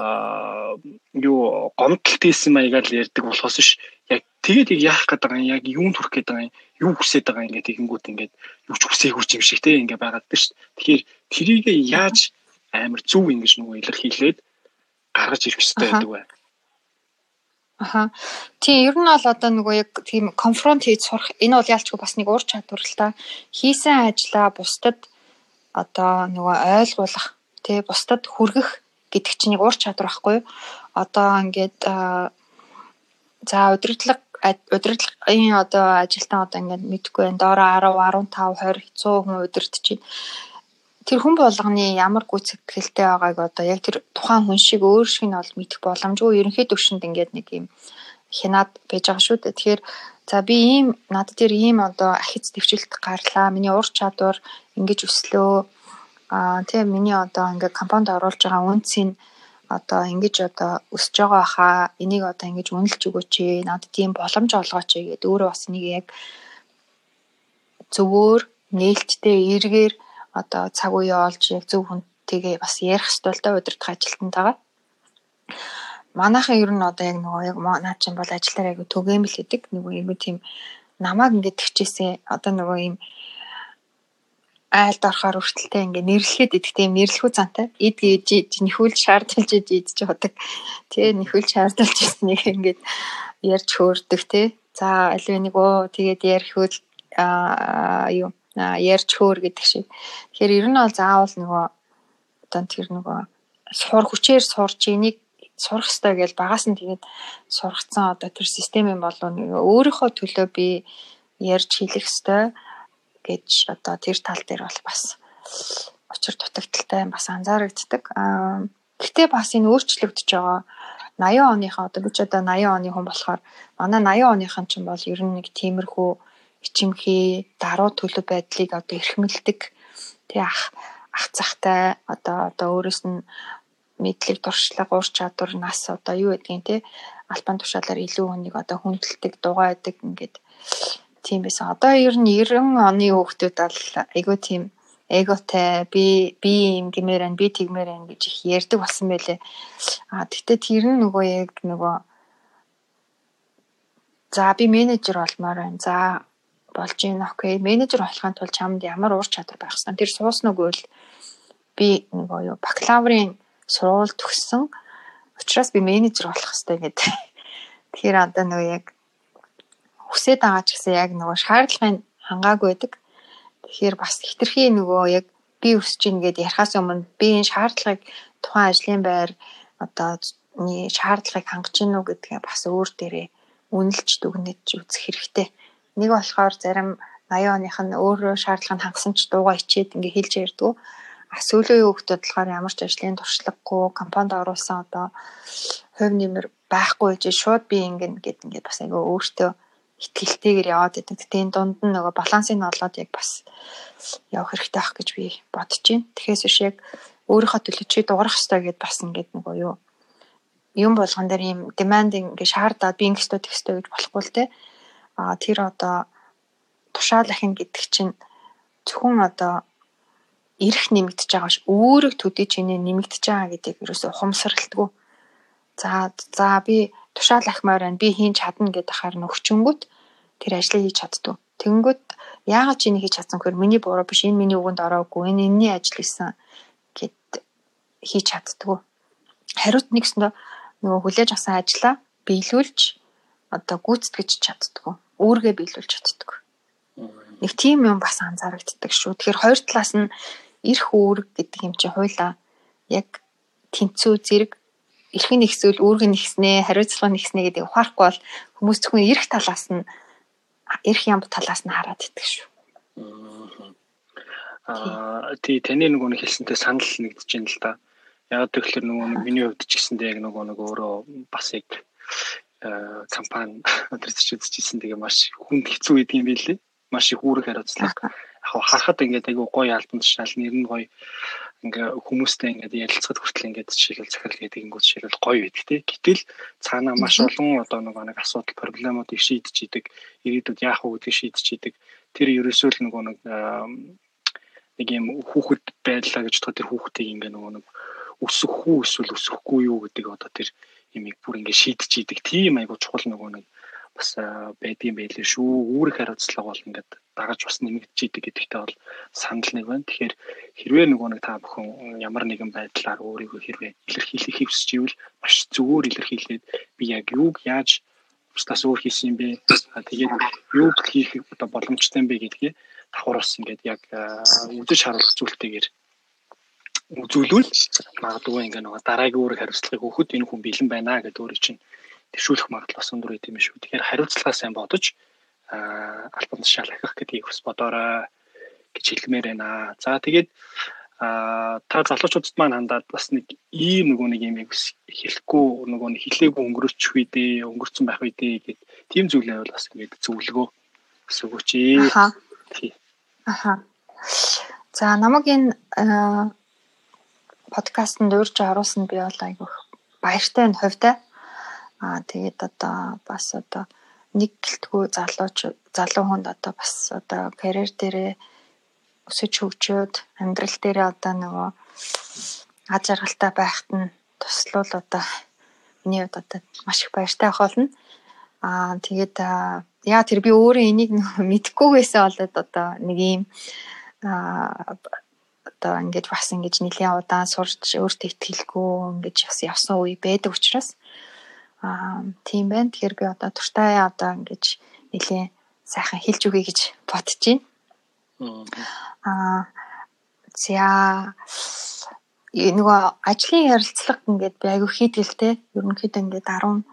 аа юу гомдолт хийсэн маягаар л ярьдаг болохоос ш яг тэгээд яг яах гээд байгаа юм яг юунд хүрэх гээд байгаа юм юу хүсэж байгаа юм ингээд тэгэнгүүт ингээд юу ч хүсээгүй юм шиг те ингээд байгаад байна ш. Тэгэхээр трийг яаж амар зөв ингэж нөгөө илэрхийлээд гаргаж ирэх хэрэгтэй байдаг байна. Аха. Тийм ер нь бол одоо нөгөө яг тийм конфронт хийж сурах энэ бол ялчгүй бас нэг ур чадвар л та. Хийсэн ажлаа бусдад одоо нөгөө ойлгуулах тий бусдад хүргэх гэдэг чинь нэг ур чадвар байхгүй юу? Одоо ингээд За удирдлага удирдлагын одоо ажилтан одоо ингээд мэдгүй байна. Доороо 10, 15, 20, 100 хүн удирдах чинь тэр хүн болгоны ямар гүйцэтгэлтэй байгааг одоо яг тэр тухайн хүн шиг өөр шиг нь бол мэдэх боломжгүй. Ерөнхий төвшөнд ингээд нэг юм хянаад байж байгаа шүү дээ. Тэгэхээр за би ийм надад тэр ийм одоо ахиц төвчлөлт гарлаа. Миний ур чадвар ингэж өслөө. Аа тийм миний одоо ингээд компанид оруулж байгаа үнцийн одоо ингэж одоо өсөж байгаа хаа энийг одоо ингэж үнэлж өгөөч ээ надад тийм боломж олгооч ээ гэдэг өөрөө бас нэг яг зөвөр нээлттэй эргээр одоо цаг үе олж яг зөв хүнтэйгээ бас ярих ёстой л да удирдах ажилтнтайгаа манайхан ер нь одоо яг нөгөө яг наа чинь бол ажил дээр айгу түгээмэл гэдэг нөгөө айгу тийм намааг ингээд тгчээсээ одоо нөгөө юм айлд орохоор хүртэлтэй ингээ нэрлэхэд идэх тийм нэрлэхүү цантай. Ид гэж нэхүүл шаардалж идэж бодог тий нэхүүл шаардалж ирснийг ингээд ярьж хөөрдөг тий за аль нэг оо тэгээд ярихвэл а юу ярьж хөөр гэдэг шиг тэгэхээр ер нь бол заавал нөгөө одоо тэр нөгөө сур хүчээр сурч энийг сурах хэрэгтэй гэж багаас нь тэгээд сургацсан одоо тэр системийн болов өөрийнхөө төлөө би ярьж хэлэх хэрэгтэй гэж одоо тэр тал дээр бол бас учир дутагдaltaй бас анзаарэгддэг. Аа гэтээ бас энэ өөрчлөгдөж байгаа 80 оныхаа одоо ч одоо 80 оны хүн болохоор манай 80 оныхан ч бол ер нь нэг тиймэрхүү ичимхий даруй төлөв байдлыг одоо эрхмэлдэг тий ах ах цахтай одоо одоо өөрөөс нь мэдлэг туршлага ур чадвар нас одоо юу гэдгийг те албан тушаалаар илүү хүнийг одоо хүндэлдэг дугаа байдаг ингээд тийм байсан. Одоо ер нь 90 оны хүүхдүүд бол айгүй тийм эготой би би юм гэмээр байна би тэгмээр байна гэж их ярьдаг болсон байлээ. А тэгтээ тэр нь нөгөө яг нөгөө за би менежер болмоор байна. За болж юм окей. Менежер болохын тулд чамд ямар ур чадвар байх ёстой. Тэр сууснаагүй л би нөгөө юу бакалаврын сургууль төгссөн. Учираас би менежер болох ёстой гэдэг. Тэгэхээр одоо нөгөө яг хүсээд байгаа ч гэсэн яг нөгөө шаардлагын хангаагүй байдаг. Тэгэхээр бас хитрхи нөгөө яг би өсөж ийн гэдээ ярихаас өмнө би энэ шаардлагыг тухайн ажлын байр одоо шаардлагыг хангаж гин үү гэдгээ бас өөр дээрээ үнэлж дүгнэж үзэх хэрэгтэй. Нэг болохоор зарим 80 оных нь өөрөө шаардлагыг хангасан ч дуугаа ичээд ингээ хэлж ярьдгүү. А сүүлийн хүүхдүүд болохоор ямар ч ажлын туршлагагүй компанид оруулсан одоо хувь нэмэр байхгүй гэж шууд би ингэн гэд ингээд бас айгаа өөртөө ихтгэлтэйгээр яваад байдаг. Гэтэ энэ дунд нь нөгөө балансыг олоод яг бас явах хэрэгтэй ах гэж би бодож байна. Тэгэхээр биш яг өөрийнхөө төлөө чи дуурах хэрэгтэй гэд бас ингээд нөгөө юу юм болгон дээр ийм demanding ингээ шаардаад би ингэстөө тэгстөө гэж болохгүй л те. А тэр одоо тушаал ахин гэдэг чинь зөвхөн одоо эрх нэмэгдэж байгаа ш өөрөг төдий чиний нэмэгдэж байгаа гэдгийг ерөөсө ухамсарлтгүй. За за би тушаал ахмаар байна. Би хийн чадна гэдэг харин өгчөнгөт тэр ажлыг хийж чаддгүй. Тэнгүүд яагаад чи энийг хийж чадсан гэхээр миний буруу биш. Энэ миний үгэнд ороогүй. Энэ энэний ажил гэсэн гэд хийж чаддгүй. Хариут нэгсэндээ нөгөө хүлээж авсан ажлаа биелүүлж одоо гүйцэтгэж чаддгүй. Өөргөө биелүүлж чаддгүй. Нэг тийм юм бас анзаарэгддэг шүү. Тэгэхээр хоёр талаас нь эрх үүрэг гэдэг юм чи хуйлаа яг тэнцүү зэрэг эрхэн нэгсвэл үүрэг нэгснээ, хариуцлага нэгснээ гэдэг ухаарахгүй бол хүмүүс зөвхөн эрх талаас нь эрх ям талаас нь хараад идэх шүү. Аа тий таны нөгөө нэг хэлсэнтэй санал нэгдэж байна л да. Яг тэгэхээр нөгөө миний хувьд ч гэсэндээ яг нөгөө нэг өөрөө бас яг компани өдөрч үзчихсэн тэгээ маш хүнд хэцүү гэдэг юм билээ. Маш их үүрэг хариуцлага. Яг харахад ингээд айгүй гоё альбом тушаал нэр нь гоё ингээ хүмүүстэй ингээд ярилцахад хүртэл ингээд жишээлбэл захирал гэдэг ингүүд жишээлбэл гоё байдаг тий. Гэтэл цаанаа маш олон одоо нөгөө нэг асуудал проблемуудыг шийдэж идэг, ирээдүйд яах вэ гэдгийг шийдэж идэг. Тэр ерөөсөө л нөгөө нэг нэг юм хүүхэд байлаа гэж бодоход тэр хүүхдийг ингээ нөгөө нэг өсөх үү эсвэл өсөхгүй юу гэдэг одоо тэр юмыг бүр ингээ шийдэж идэг. Тийм айгуу чухал нөгөө нэг бас байдгийн байлээ шүү. Үүрэг хариуцлага бол ингээд дагаж бас нэмэгдэж идэг гэдэгтээ бол санал нэг байна. Тэгэхээр хэрвээ нөгөө нэг та бүхэн ямар нэгэн байдлаар өөрийгөө хэрвээ илэрхийлэх хүсэж ивэл маш зөвөр илэрхийлээд би яг юуг яаж бусдаас өөр хийсэн юм бэ? Тэгээд юуг хийх одоо боломжтой юм бэ гэдгээ давхар бас ингээд яг үзэж харуулах зүйлтэйгээр үзүүлвэл магадгүй ингээ нөгөө дараагийн үүрэг хариуцлагыг өгөхөд энэ хүн бэлэн байна гэдээ өөрөө чинь төвшүүлэх магадлал бас өндөр байд юм шүү. Тэгэхээр хариуцлагаа сайн бодож албан тушаал ахих гэдгийг бас бодоорой гэж хэлмээр байна. За тэгээд а та залуучуудад маань хандаад бас нэг ийм нөгөө нэг юм хэлэхгүй нөгөө нэг хилээгүй өнгөрч үедээ өнгөрцөн байх үедээ гэд тийм зүйлээ бол бас ингээд зөвлөгөө бас өгөөч. Аха. Аха. За намайг энэ подкастт урьж оруулсан би бол айгүйх баяртай энэ хувьтай. Аа тэгээд одоо бас одоо нэг гэлтгүй залууч залуу хүнд одоо бас одоо карьер дээрээ өсөж хөгжөөд амьдрал дээрээ одоо нөгөө аз жаргалтай байхад нь туслал одоо миний хувьд одоо маш их баяртай авах болно. Аа тэгээд яа тэр би өөрөө энийг мэдэхгүй байсан болоод одоо нэг юм аа одоо ингэж бас ингэж нэлийн удаан сурч өөртөө ихтгэлгүй ингэж бас явсан үе байдаг учраас аа тийм байна. Тэгэхээр би одоо туртай одоо ингэж нэлийн сайхан хэлж өгье гэж бодож байна. Аа за нөгөө ажлын ярилцлага ингээд би айгүй хийдгэлтэй. Ерөнхийдөө ингээд 10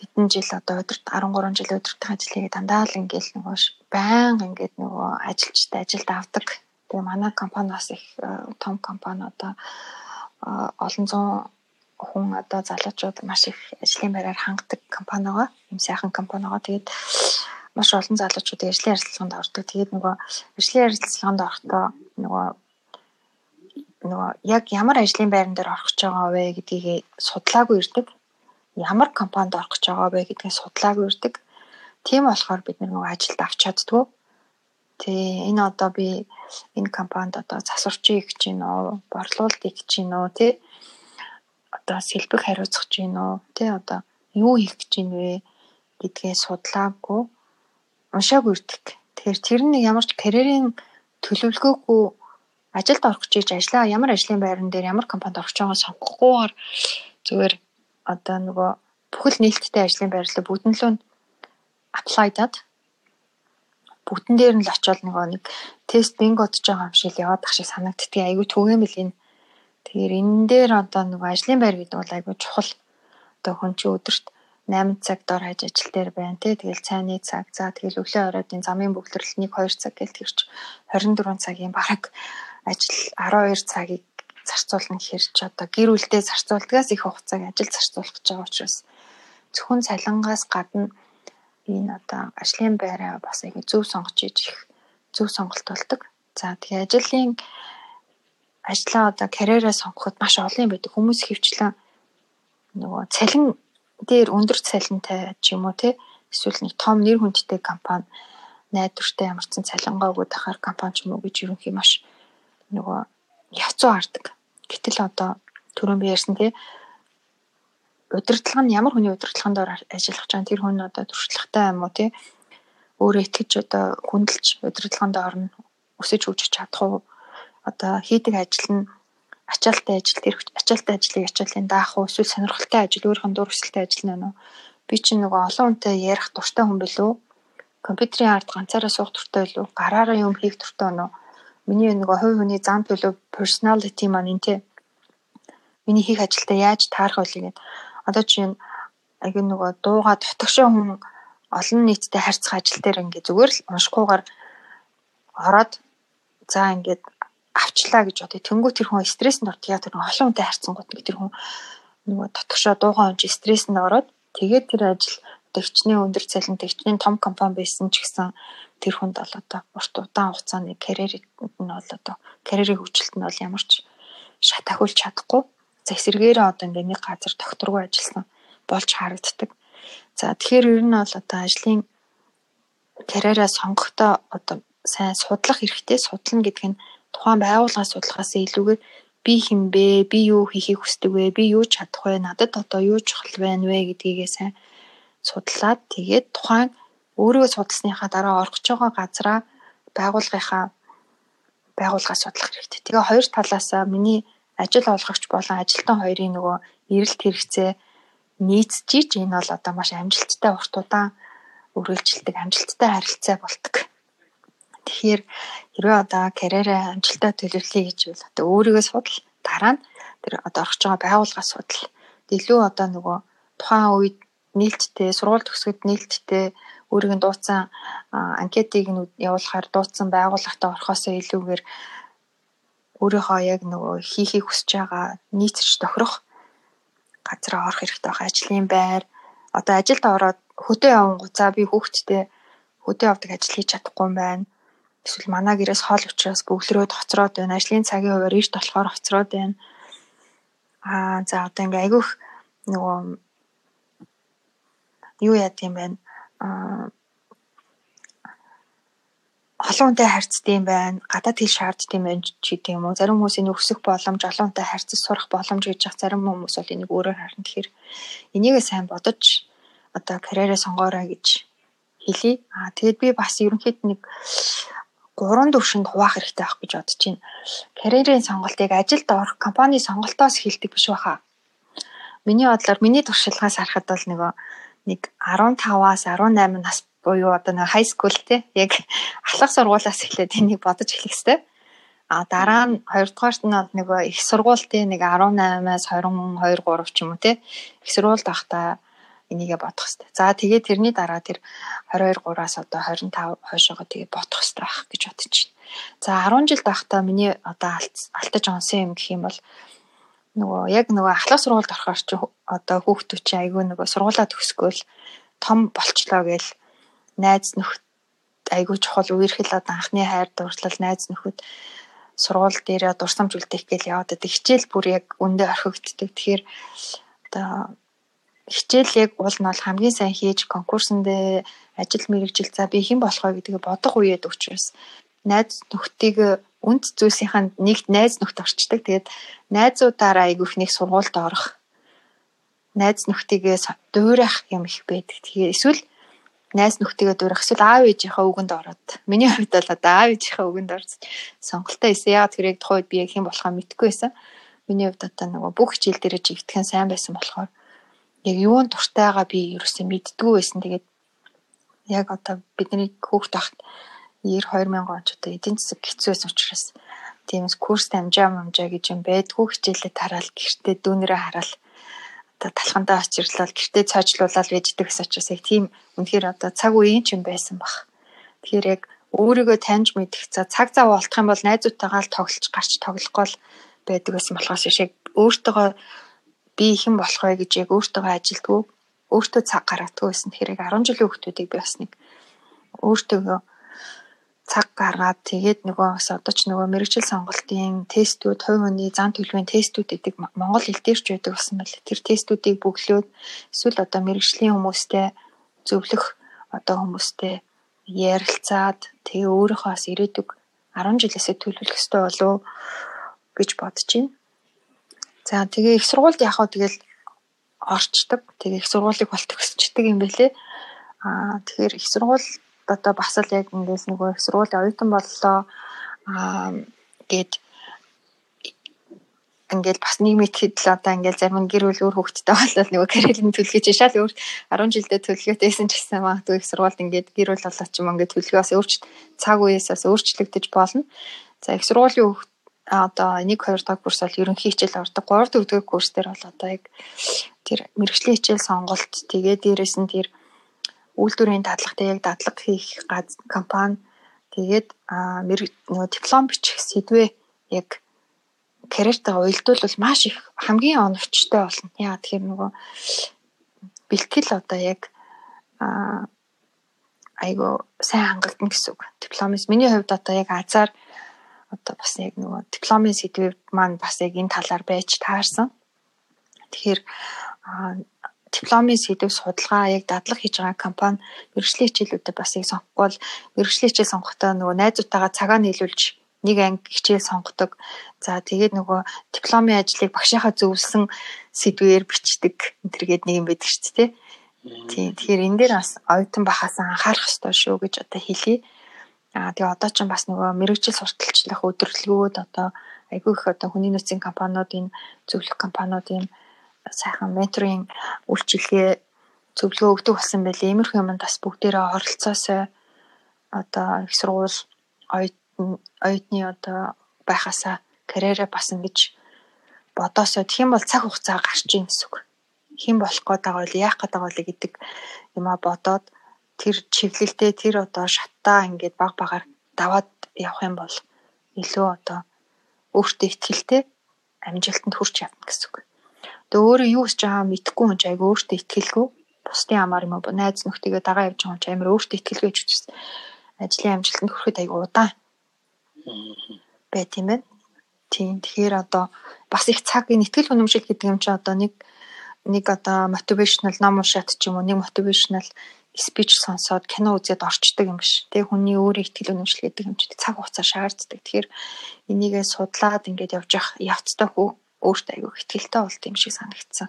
хэдэн жил одоо өдөрт 13 жил өдөртөө ажил хийгээд дандаа л ингээд нөгөө байнга ингээд нөгөө ажилчтай ажилд авдаг. Тэгээ манай компаниас их том компани одоо олон зуун хүн одоо залуучууд маш их ажлын байраар хангадаг компани байгаа. Ийм сайхан компани байгаа. Тэгээд маш олон залуучууд ажлын ярилцлаганд ордог. Тэгээд нөгөө ажлын ярилцлаганд орохдоо нөгөө нөгөө яг ямар ажлын байран дээр орох гэж байгаа вэ гэдгийг судлаагүй ирдэг. Ямар компанид орох гэж байгаа вэ гэдгийг судлаагүй ирдэг. Тийм болохоор бид нөгөө ажилд авч чаддгүй. Тэгээ энэ одоо би энэ компанид одоо засварчийг гэж гин үү, борлуулалтыг гэж гин үү, тий одоо сэлбэг хариуцах гэж гин үү, тий одоо юу хийх гэж гин вэ гэдгээ судлаагүй уншаагүй ирдэг. Тэгэхээр тэр нь ямар ч карьерийн төлөвлөгөөгүй ажилд орох гэж ажиллаа ямар ажлын байран дээр ямар компанид орох гэж сонгохгүйгээр зүгээр одоо нөгөө бүхэл нээлттэй ажлын байрлал лөө аплайдад бүгдэн дээр нь л очиод нөгөө нэг тест бингодж байгаа юм шиг яваад ах шиг санагддгийг айгүй түгээмэл энэ. Тэгэхээр энэ дээр одоо нөгөө ажлын байр гэдэг бол айгүй чухал. Одоо хүн чи өдөрт 8 цаг дор хаж ажил дээр байна тий. Тэгэл цайны цаг. За тэгэл өглөө оройдын замын бөглөрөл 1 2 цаг гэл тэгэрч 24 цагийн бараг ажил 12 цагийг зарцуулна гэхэр ч одоо гэр бүлдээ зарцуулдгаас их хугацааг ажил зарцуулах гэж байгаа учраас зөвхөн цалингаас гадна энэ одоо ажлын байраа бас их зөв сонгож иж их зөв сонголт болдог. За тэгээ ажлын ажлаа одоо карьераа сонгоход маш олон байдаг. Хүмүүс хөвчлэн нөгөө цалин дээр өндөр цалинтай ч юм уу те эсвэл нэг том нэр хүндтэй компани найдвартай ямар ч цалингаа өгöd ахаар компани ч юм уу гэж ерөнхий маш нөгөө явцуу хардаг. Гэтэл одоо түрүүн би ярьсан тий удирдлага нь ямар хүний удирдлагын доор ажиллах гэж тэр хүн одоо туршлагатай юм уу тий? Өөрөө итгэж одоо хүндэлж удирдлагын доор нь өсөж хөгжиж чадах уу? Одоо хийдэг ажил нь ачаалттай ажил тэр ачаалттай ажлыг ачааллын даах уу? Эсвэл сонирхолтой ажил өөрийнхөө дур хүсэлтэй ажил нь нөө би чинь нөгөө олон хүнтэй ярих дуртай хүн билүү? Компьютерийн ард ганцаараа суух дуртай билүү? Гараараа юм хийх дуртай нөө миний нөгөө хувь хүний зам төлөв personality маань энэ тий? Миний хийх ажилдаа яаж таарах вэ гэдэг одоо чинь аяг нөгөө дууга дотгошоо хүн олон нийттэй харьцах ажил дээр ингээ зүгээр л уншихгүйгээр ороод за ингээд авчлаа гэж бодъё. Тэнгүү тэр хүн стресséнд ортгоо тэр олон хүнтэй харьцангууд нэг тэр хүн нөгөө дотгошоо дуугаа унж стресséнд ороод тэгээд тэр ажил төвчний өндөр цалин төвчний том компани байсан ч гэсэн тэр хүнд бол одоо урт удаан хугацааны карьерийг нь бол одоо карьерийн хөгжилт нь бол ямар ч шат ахиулж чадахгүй. За эсэргээрээ одоо ингээ нэг газар докторгүй ажилласан болж харагддаг. За тэгэхээр ер нь бол одоо ажлын карьераа сонгохдоо одоо сайн судлах хэрэгтэй. Судлана гэдэг нь тухайн байгууллагын судалгаас илүүгээр би хэн бэ? Би юу хийхийг хүсдэг вэ? Би юу чадах вэ? Надад одоо юу чухал байна вэ гэдгийгээ сайн судлаад тэгээд тухайн өөрийгөө судалсныхаа дараа орох байгаа газраа байгууллагынхаа байгууллагаа судлах хэрэгтэй. Тэгээ хоёр талаасаа миний ажил олгогч болон ажилтан хоёрын нөгөө эрэлт хэрэгцээ нийцжиж энэ бол одоо маш амжилттай урт удаан үргэлжилдэг амжилттай харилцаа бол ตก. Тэгэхээр хэрвээ одоо карьераа амжилттай төлөвлөе гэж бол одоо өөрийгөө судал дараа нь тэр одоо орж байгаа байгууллага судал илүү одоо нөгөө тухайн үед нээлттэй сургууль төгсгөд нээлттэй өөрийн дууцсан анкетыг нь явуулахаар дууцсан байгууллагатай орохосоо илүүгээр өөрийнхөө яг нөгөө хийхийг хүсэж байгаа нийцэж тохирох газараа орох хэрэгтэй байх ажлын байр. Одоо ажилд ороод хөдөө явангуу за би хүүхдтэй хөдөө явдаг ажил хийж чадахгүй юм байна. Эсвэл манай гэрээс хоол учраас бөглөрөөд хоцроод байна. Ажлын цагийн хуваар ирж болохоор хоцроод байна. Аа за одоо ингээ айгүйх нөгөө юу яд юм байна аа олон хүнтэй харьцдаг юм байна. Гадаад хэл шаарддаг юм байна ч гэдэг юм уу. Зарим хүмүүсийн өсөх боломж, олон хүнтэй харьцаж сурах боломж гэж яг зарим хүмүүс бол энийг өөрөөр харна. Тэгэхээр энийгээ сайн бодож одоо карьераа сонгоорой гэж хэлье. Аа тэгэд би бас ерөнхийд нэг гурван төвшөнд хуваах хэрэгтэй байх гэж бодож байна. Карьерийн сонголтыг ажилд орох компани сонголтоос эхэлдэг биш баха. Миний бодлоор миний туршлагаас харахад бол нөгөө нэг 15-аас 18 нас буюу одоо нэг high school те яг ахлах сургуулаас эхлээд энийг бодож эхлэх хэрэгтэй. А дараа нь хоёрдугаарт нь бол нөгөө их сургууль те нэг 18-аас 22 3 ч юм уу те их сургуульд байхдаа энийгээ бодох хэрэгтэй. За тэгээд тэрний дараа тэр 22 3-аас одоо 25 хойшоогоо тэгээд бодох хэрэгтэй байх гэж бодож байна. За 10 жил байхдаа миний одоо алтаж онсон юм гэх юм бол нөгөө яг нөгөө ахлах сургуульд орохоор чи одоо хүүхдүүд чи айгүй нөгөө сургуулаа төгсгөөл том болчлоо гээл найз нөхд айгүй чухал үерхэл одоо анхны хайр дурлал найз нөхөд сургууль дээрээ дурсамж үлдээх гээл яваад байдаг. Хичээл бүр яг үндэ орхигддаг. Тэгэхээр одоо хичээл яг уул нь бол хамгийн сайн хийж конкурсанд ажил мэрэгжил за би хэн болох вэ гэдгээ бодох үеэд учраас найз нөхдийг үнд зүйлсийнхэн нэгт найз нөхд орчдөг. Тэгээд найзуудаараа айгүйх нэг сургуульд орох найз нөхдийгээс дуурайх юм их байдаг. Тэгээ эсвэл найз нөхдөйгээ дуурах эсвэл аав ээжийнхээ үгэнд ороод миний хувьд бол одоо аав ээжийнхээ үгэнд орж сонголтоо хийсэн. Яг тэр яг тухайд би яг хэн болохоо мэдэхгүй байсан. Миний хувьд одоо нөгөө бүх хичээл дээрээ жигтгэн сайн байсан болохоор яг юунд дуртайгаа би ерөөсөө мэддгүй байсан. Тэгээд яг одоо бидний хүүхд тахт 90 2000 онч одоо эдийн засаг хэцүүс учраас тиймээс курс амжаа амжаа гэж юм байдгүй хичээлээ тараал гэртээ дүүнэрээ хараал талхандаа очирлал гэртээ цаачлуулаад байждаг гэсэн учраас яг тийм үнэхээр одоо цаг үеийн ч юм байсан баг. Тэгэхээр яг өөрийгөө таньж мэдэх за цаг зав олдох юм бол найзуудтайгаа л тоглож гарч тоглохгүй л байдаг байсан болохоос шиг өөртөөгөө би хэн болох вэ гэж яг өөртөөгөө ажилдгүй өөртөө цаг гаргадаг байсан. Тэгэхээр яг 10 жилийн хүүхдүүдийг би бас нэг өөртөөгөө цаг гаргаад тэгээд нөгөө бас одоо ч нөгөө мэрэгжил сонголтын тестүүд, хувь хүний зан төлөвийн тестүүд гэдэг Монгол хэл дээр ч байдаг болсон байл. Тэр тестүүдийг бөглөөд эсвэл одоо мэрэгжлийн хүмүүстэй зөвлөх одоо хүмүүстэй ярилцаад тэгээ өөрийнхөө бас ирээдүг 10 жилээсээ төлөвлөх ёстой болов гэж бодож байна. За тэгээ их сургуульд яхаа тэгэл орчдөг. Тэгээ их сургуулийг болт өсчдөг юм бэлээ. Аа тэгэхээр их сургууль одоо бас л яг ингээс нөгөө их сургуулийн оюутан боллоо аа гээд ингээл бас нийгмийн итгэл одоо ингээл зарим нь гэр бүл өөр хөвгттэй болол нөгөө карьерийн төлгөж шал өөр 10 жилдээ төлгөөтэйсэн ч гэсэн магадгүй их сургуульд ингээд гэр бүл болоо ч юм ингээд төлгөөс өөрч цаг үеэсээс өөрчлөгдөж болно. За их сургуулийн хөвгт одоо 1 2 дахь курс бол ерөнхий хичээл ордог. 3 4 дахь курс дээр бол одоо яг тэр мэрэгжлийн хичээл сонголт тэгээ дээрэс нь тэр үйлдвэрийн дадлагтай яг дадлага хийх газ компани тэгээд нөгөө диплом бичих сэдвээ яг карьертаа уялдуулбал маш их хамгийн оновчтой болно. Яа тэгэхээр нөгөө бэлтгэл одоо яг айгу сайн хангагдана гэсэн үг. Дипломис миний хувьд одоо яг азар одоо бас яг нөгөө дипломын сэдвүүд маань бас яг энэ талаар байж таарсан. Тэгэхээр дипломын сэдв судалгаа яг дадлаг хийж байгаа компани мэрэгжлийн хичээлүүдэд бас яг сонгохгүй бол мэрэгжлийн хичээл сонгохдоо нөгөө найзуудтайгаа цагаа нийлүүлж нэг анги хичээл сонгодог. За тэгээд нөгөө дипломын ажлыг багшийнхаа зөвлөсөн сэдвээр бичдэг энтергээд нэг юм байдаг шүү дээ. Тийм. Тэгэхээр энэ дээр бас оюутан бахаас анхаарах хэрэгтэй шүү гэж одоо хэлье. Аа тэгээ одоо ч бас нөгөө мэрэгжил сурталчлах өдөрлгүүд одоо айгүй их одоо хүний нөөцийн компаниудын зөвлөх компаниудын сайхан менторинг үйлчилгээ зөвлөгөө өгдөг болсон байлээ. Иймэрхүү юмд бас бүгдээрээ оролцоосоо одоо их сургууль оюутны одоо байхасаа карьераа бас ингэж бодоосоо тэгэх юм бол цаг хугацаа гарч ийн гэсэн үг. хэн болох гээд байгаа вэ яах гээд байгаа вэ гэдэг юмаа бодоод тэр чиглэлдээ тэр одоо шатаа ингээд баг багаар даваад явах юм бол илүү одоо өөртөө ихтгэлтэй амжилтанд хүрч явна гэсэн үг. Тэгээ өөрөө юу хийж байгаа мэдэхгүй хүн ч айгүй өөртөө ихтгэлгүй бусдын амаар юм уу найз нөхдөйгээ дагаа явж байгаа хүн ч амар өөртөө ихтгэлгүй гэж үзсэн. Ажлын амжилтанд хүрэхэд айгүй удаан байт юм байна. Тийм тэгэхээр одоо бас их цаг нэтгэл үнэмшил гэдэг юм чи одоо нэг нэг одоо мотивашнл ном уншаад ч юм уу нэг мотивашнл спич сонсоод кино үзээд орчдөг юм биш. Тэгээ хүний өөрийн ихтгэл үнэмшил гэдэг юм чи цаг хугацаа шаарддаг. Тэгэхээр энийгээ судлаад ингээд явж явах явцтай хөө өөртөө аягүй ихтгэлтэй болт юм шиг санагдсан.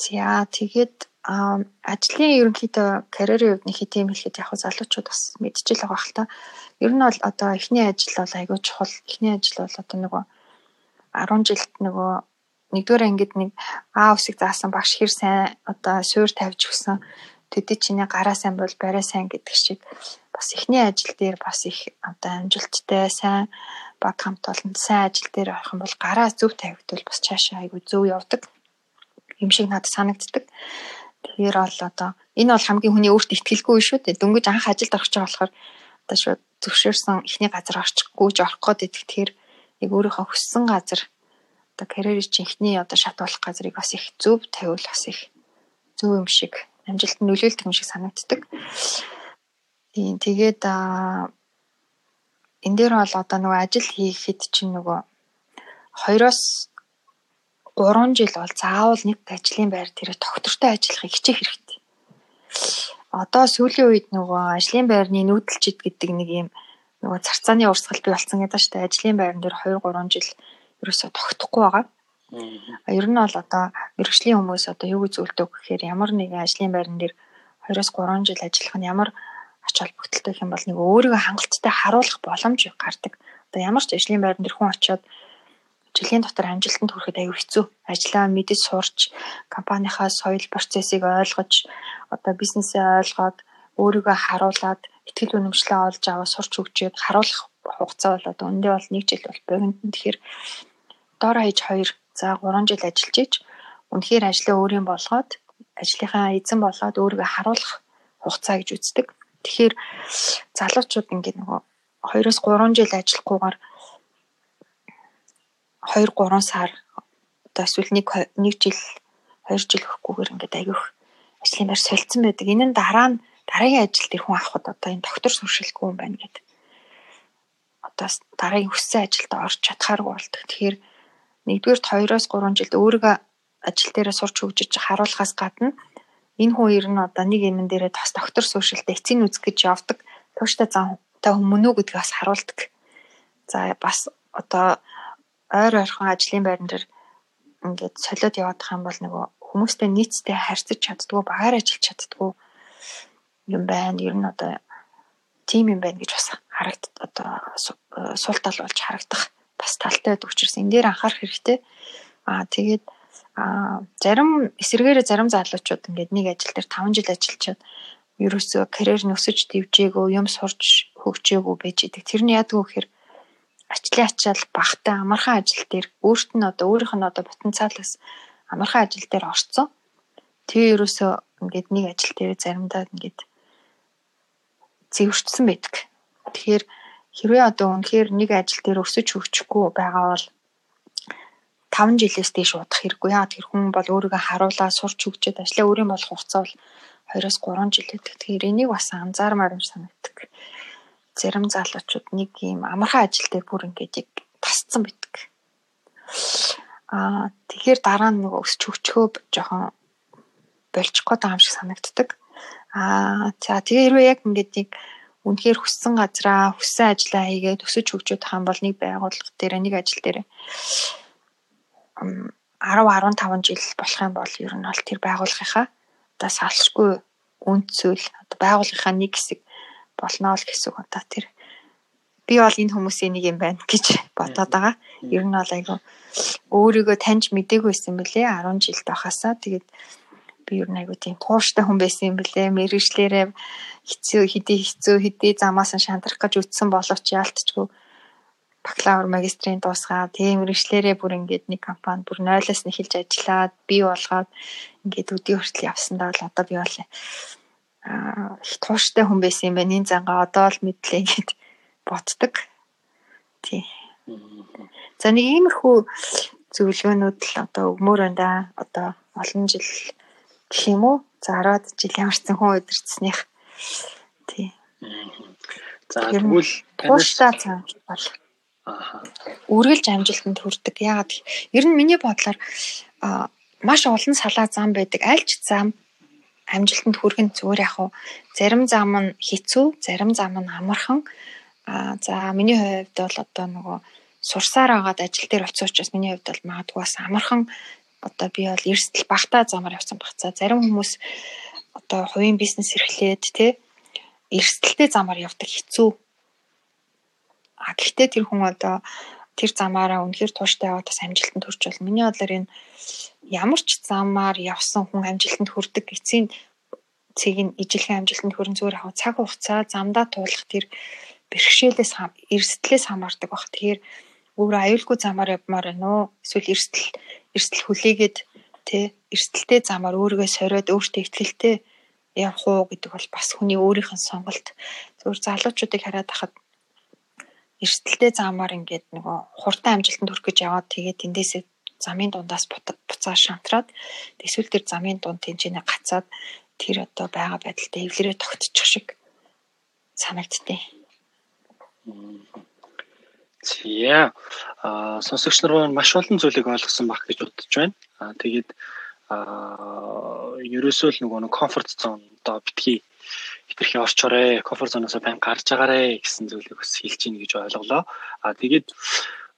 За тэгээд ажлын ерөнхийдөө карьерийн хувьд нэг хэдийн хэлэхэд яг залуучууд бас мэдчихэл байгаа хэл та. Ер нь бол одоо эхний ажил бол аягүй чухал. Эхний ажил бол одоо нөгөө 10 жилд нөгөө нэгдүгээр ангид нэг А усыг заасан багш хэр сайн одоо суур тавьж өгсөн төдий чиний гараа сайн бол барай сайн гэдэг шиг бас эхний ажил дээр бас их одоо амжилттай сайн баг хамт олон сайн ажил дээр авах юм бол гараа зөв тавигдвал бас цаашаа айгүй зөв явдаг юм шиг надад санагддаг. Тэгэхээр бол одоо энэ бол хамгийн хүний өөрт ихтгэлгүй шүү дээ. Дөнгөж анх ажилд орох байгаа болохоор одоо шууд зөвшөөрсөн эхний газар орчихгүй ч орох гээд идэх тэр яг өөрийнхөө хүссэн газар одоо карьерийн чинь эхний одоо шат болох газрыг бас их зөв тавиул бас их зөв юм шиг амжилтанд нөлөөлдөг юм шиг санагддаг. Тийм тэгээд аа энэ дээр бол одоо нөгөө ажил хийхэд чинь нөгөө 2-оос 3 жил бол заавал нэг ажлын байр дээр тогтвортой ажиллахыг хичээх хэрэгтэй. Одоо сүүлийн үед нөгөө ажлын байрны нүүдэлчид гэдэг нэг юм нөгөө царцааны урсгал бий болсон гэдэг шүү дээ. Ажлын байран дээр 2 3 жил ерөөсө тогтохгүй байгаа. Ер нь бол одоо мэрэгжлийн хүмүүс одоо юу гэж зөвлөдөг гэхээр ямар нэгэн ажлын байран дээр 2-3 жил ажиллах нь ямар ач холбогдолтой юм бол нэг өөрийгөө хангалттай харуулах боломж гардаг. Одоо ямар ч ажлын байран дээр хүн очиод жилийн дотор амжилтанд хүрэхэд аюу хэцүү. Ажлаа мэдэж сурч, компанийнхаа соёл процессыг ойлгож, одоо бизнесээ ойлгоод, өөрийгөө харуулад, ихтгэл үнэмшлээ олж аваа сурч өгчөөд харуулах хугацаа бол одоо өндөө бол 1 жил бол богино. Тэгэхээр доор хаяж 2 За 3 жил ажиллаж ич үнэхээр ажлаа өөрийн болгоод ажлынхаа эзэн болоод өөрийгөө харуулах хугацаа гэж үздэг. Тэгэхээр залуучууд ингээд нөгөө 2-оос 3 жил ажиллахгүйгээр 2 3 сар одоо эсвэл нэг нэг жил 2 жил өгөхгүйгээр ингээд аявих ажлын байр солилцсон байдаг. Энэ нь дараа нь дараагийн ажил дээр хүн авахд одоо энэ доктор суршилгүй юм байна гэдэг. Одоо дараагийн хүссэн ажилд орж чадхааргүй болдог. Тэгэхээр нэгдүгээр 2-оос 3 жилд өөрийгөө ажил дээрээ сурч хөгжиж харуулахаас гадна энэ хүн ер нь одоо нэг юм дээрээ тас доктор суушилтаа эцсийн үзэх гэж явдаг. Тууштай зантай хүмүүн үү гэдгийг бас харуулдаг. За бас одоо ойр ойрхон ажлын байран дээр ингээд солиод явах юм бол нөгөө хүмүүстэй нийцтэй харьцаж чаддгүй, багаар ажиллаж чаддгүй юм байна. Ер нь одоо тим юм байна гэж бас харагд одоо сул тал болж харагдах бас талтай учраас энэ дээр анхаарах хэрэгтэй. Аа тэгээд аа зарим эсэргээрээ зарим залуучууд ингээд нэг ажил дээр 5 жил ажиллачаад ерөөсөө карьер нь өсөж дэвжээгөө юм сурч хөгжөөгөө байж идэг. Тэр нь яадаг вэ гэхээр ажлын ачаал багтай амархан ажил дээр өөрт нь одоо өөрийнх нь одоо потенциалаас амархан ажил дээр орцсон. Тэгээ ерөөсөө ингээд нэг ажил дээр заримдаа ингээд зэвэрчсэн байдаг. Тэгэхээр Хэрвээ одоо үнэхээр нэг ажил дээр өсөж хөгжихгүй байгаа бол 5 жилээс дээш удах хэрэггүй. Яагаад тэр хүн бол өөрийгөө харуулаад сурч хөгжөөд ажлаа өөрийн болох хугацаа бол 2-оос 3 жил гэдэг. Тэгэхээр энийг бас анзаармаар юм санагддаг. Зарим залуучууд нэг юм амархан ажил дээр бүр ингээд яг тасцсан байдаг. Аа тэгэхээр дараа нь нэг өсч хөгжөхөө жоохон болчих байгаа юм шиг санагддаг. Аа за тэгээ хэрвээ яг ингээд нэг үнэхээр хүссэн газраа хүссэн ажлаа хийгээд өсөж хөгжөөд байгаа бол нэг байгууллага дээр нэг ажил дээр 10 15 жил болох юм бол ер нь бол тэр байгууллагынхаа одоо салшгүй зүйл одоо байгууллагынхаа нэг хэсэг болно л гэсэн одоо тэр би бол энэ хүмүүсийн нэг юм байна гэж бодоод байгаа. Ер нь бол айгу өөрийгөө таньж мдэггүйсэн бэлээ 10 жилд байхасаа тэгээд би ер нь айгу тийм тууштай хүн байсан юм бэлээ. Мэргэжлэрээ хэцүү хэдий хэцүү хэдий замаас нь шантрах гэж үтсэн боловч яалтчгүй бакалавр магистрийн дуусгаад тийм мэрэгчлэрээ бүр ингээд нэг компанид бүр нойлоос нь эхэлж ажиллаад бий болгоод ингээд өдөө хүртэл явсандаа бол одоо би бол аа их тууштай хүн байсан юм байна. Энэ занга одоо л мэдлээ гэд боддог. Тий. За нэг иймэрхүү зөвлөгөөнүүд л одоо өгмөр байна да. Одоо олон жил гэх юм уу? За 10 жил ямарсан хүн удирдсных. Тий. За тэгвэл тууштай цаан бол үргэлж амжилтанд хүрдэг. Яагаад ер нь миний бодлоор маш олон салаа зам байдаг. Аль ч зам амжилтанд хүрэх нь зүгээр яг уу зарим зам нь хэцүү, зарим зам нь амархан. Аа за миний хувьд бол одоо нөгөө сурсаар агаад ажил дээр олцсон учраас миний хувьд бол магадгүй бас амархан одоо би бол эрсдэл багтаа замаар явсан баг. За зарим хүмүүс одоо хувийн бизнес эрхлээд те эрсдэлтэй замаар явдаг хэцүү. А гэхдээ тэр хүн одоо тэр замаараа үнэхээр тууштай яваад бас амжилтанд хүрч бол миний бодлоор энэ ямар ч замаар явсан хүн амжилтанд хүрдэг эцсийн цэг нь ижилхэн амжилтанд хүрэн зүгээр хав цаг хугацаа замдаа туулах тэр бэрхшээлээс эрсдлээс хамаардаг баг. Тэгэхээр өөрөө аюулгүй замаар явмаар байна уу? Эсвэл эрсдэл эрсдэл хүлээгээд тэ эрсдэлтэй замаар өөрийгөө сориод өөртөө ихтгэлтэй явах уу гэдэг бол бас хүний өөрийнх нь сонголт. Зөвхөн залуучуудыг хараад хахад эрсдэлтэй замаар ингээд нөгөө хурдан амжилтанд хүрэх гэж яваад тэгээд тэндээсээ замын дундаас буцаа шантраад эсвэл тэр замын дунд тэнцэнэ гацаад тэр одоо байгаа байдалтай эвлэрээ тогтчих шиг санагдтыг. За а сонсогч нар маш олон зүйлийг ойлгосон баг гэж бодож байна. А тэгээд а ерөөсөө л нөгөө комфорт зон одоо битгий хитрхи орчоорой, комфорт зоноос байн гарч агаарэ гэсэн зүйлийг бас хэлж ийн гэж ойлголоо. А тэгээд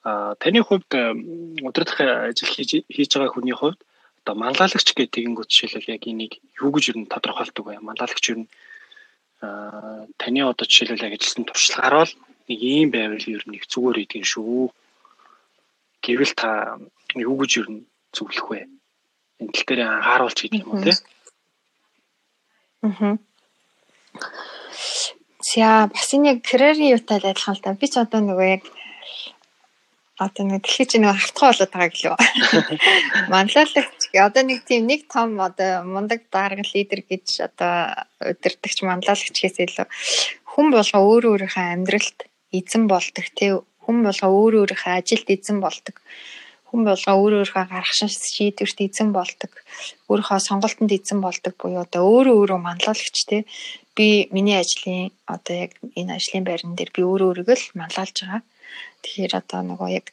таны хувьд өдөртөх ажил хийж хийж байгаа хүний хувьд одоо манлайлагч гэдэг тэгэнгүүт жишээлбэл яг энийг юу гэж юу тодорхойлдог вэ? Манлайлагч юу таны одоо жишээлбэл яг ажилласан туршлагаар бол нэг ийм байвал ер нь их зүгээр идэв шүү. Гэвэл та юу гэж ер нь зөвлөх вэ? Энэ тал дээр анхааруулж гэдэг юм уу те? Аа. За бас энэ яг карьерийн юутай адилхан л та. Би ч одоо нөгөө яг одоо нэг дэлхий чинь нэг хартгаа болоод байгаа гэлөө. Манлайлагч. Одоо нэг тийм нэг том одоо мундаг дарга лидер гэж одоо удирдахч манлайлагчгээс илүү хүн болго өөр өөрийнхөө амьдралд эзэн болдог тий хүн болго өөр өөрийнхөө ажилд эзэн болдог. Хүн болго өөр өөрийнхөө гаргашин шийдвэрт эзэн болдог. Өөрийнхөө сонголтонд эзэн болдог буюу одоо өөрөө өөрөө манлайлагч тий би миний ажлын одоо яг энэ ажлын байран дээр би өөрөө өөрийгөө л манлайлж байгаа Тэгэхээр одоо нөгөө яг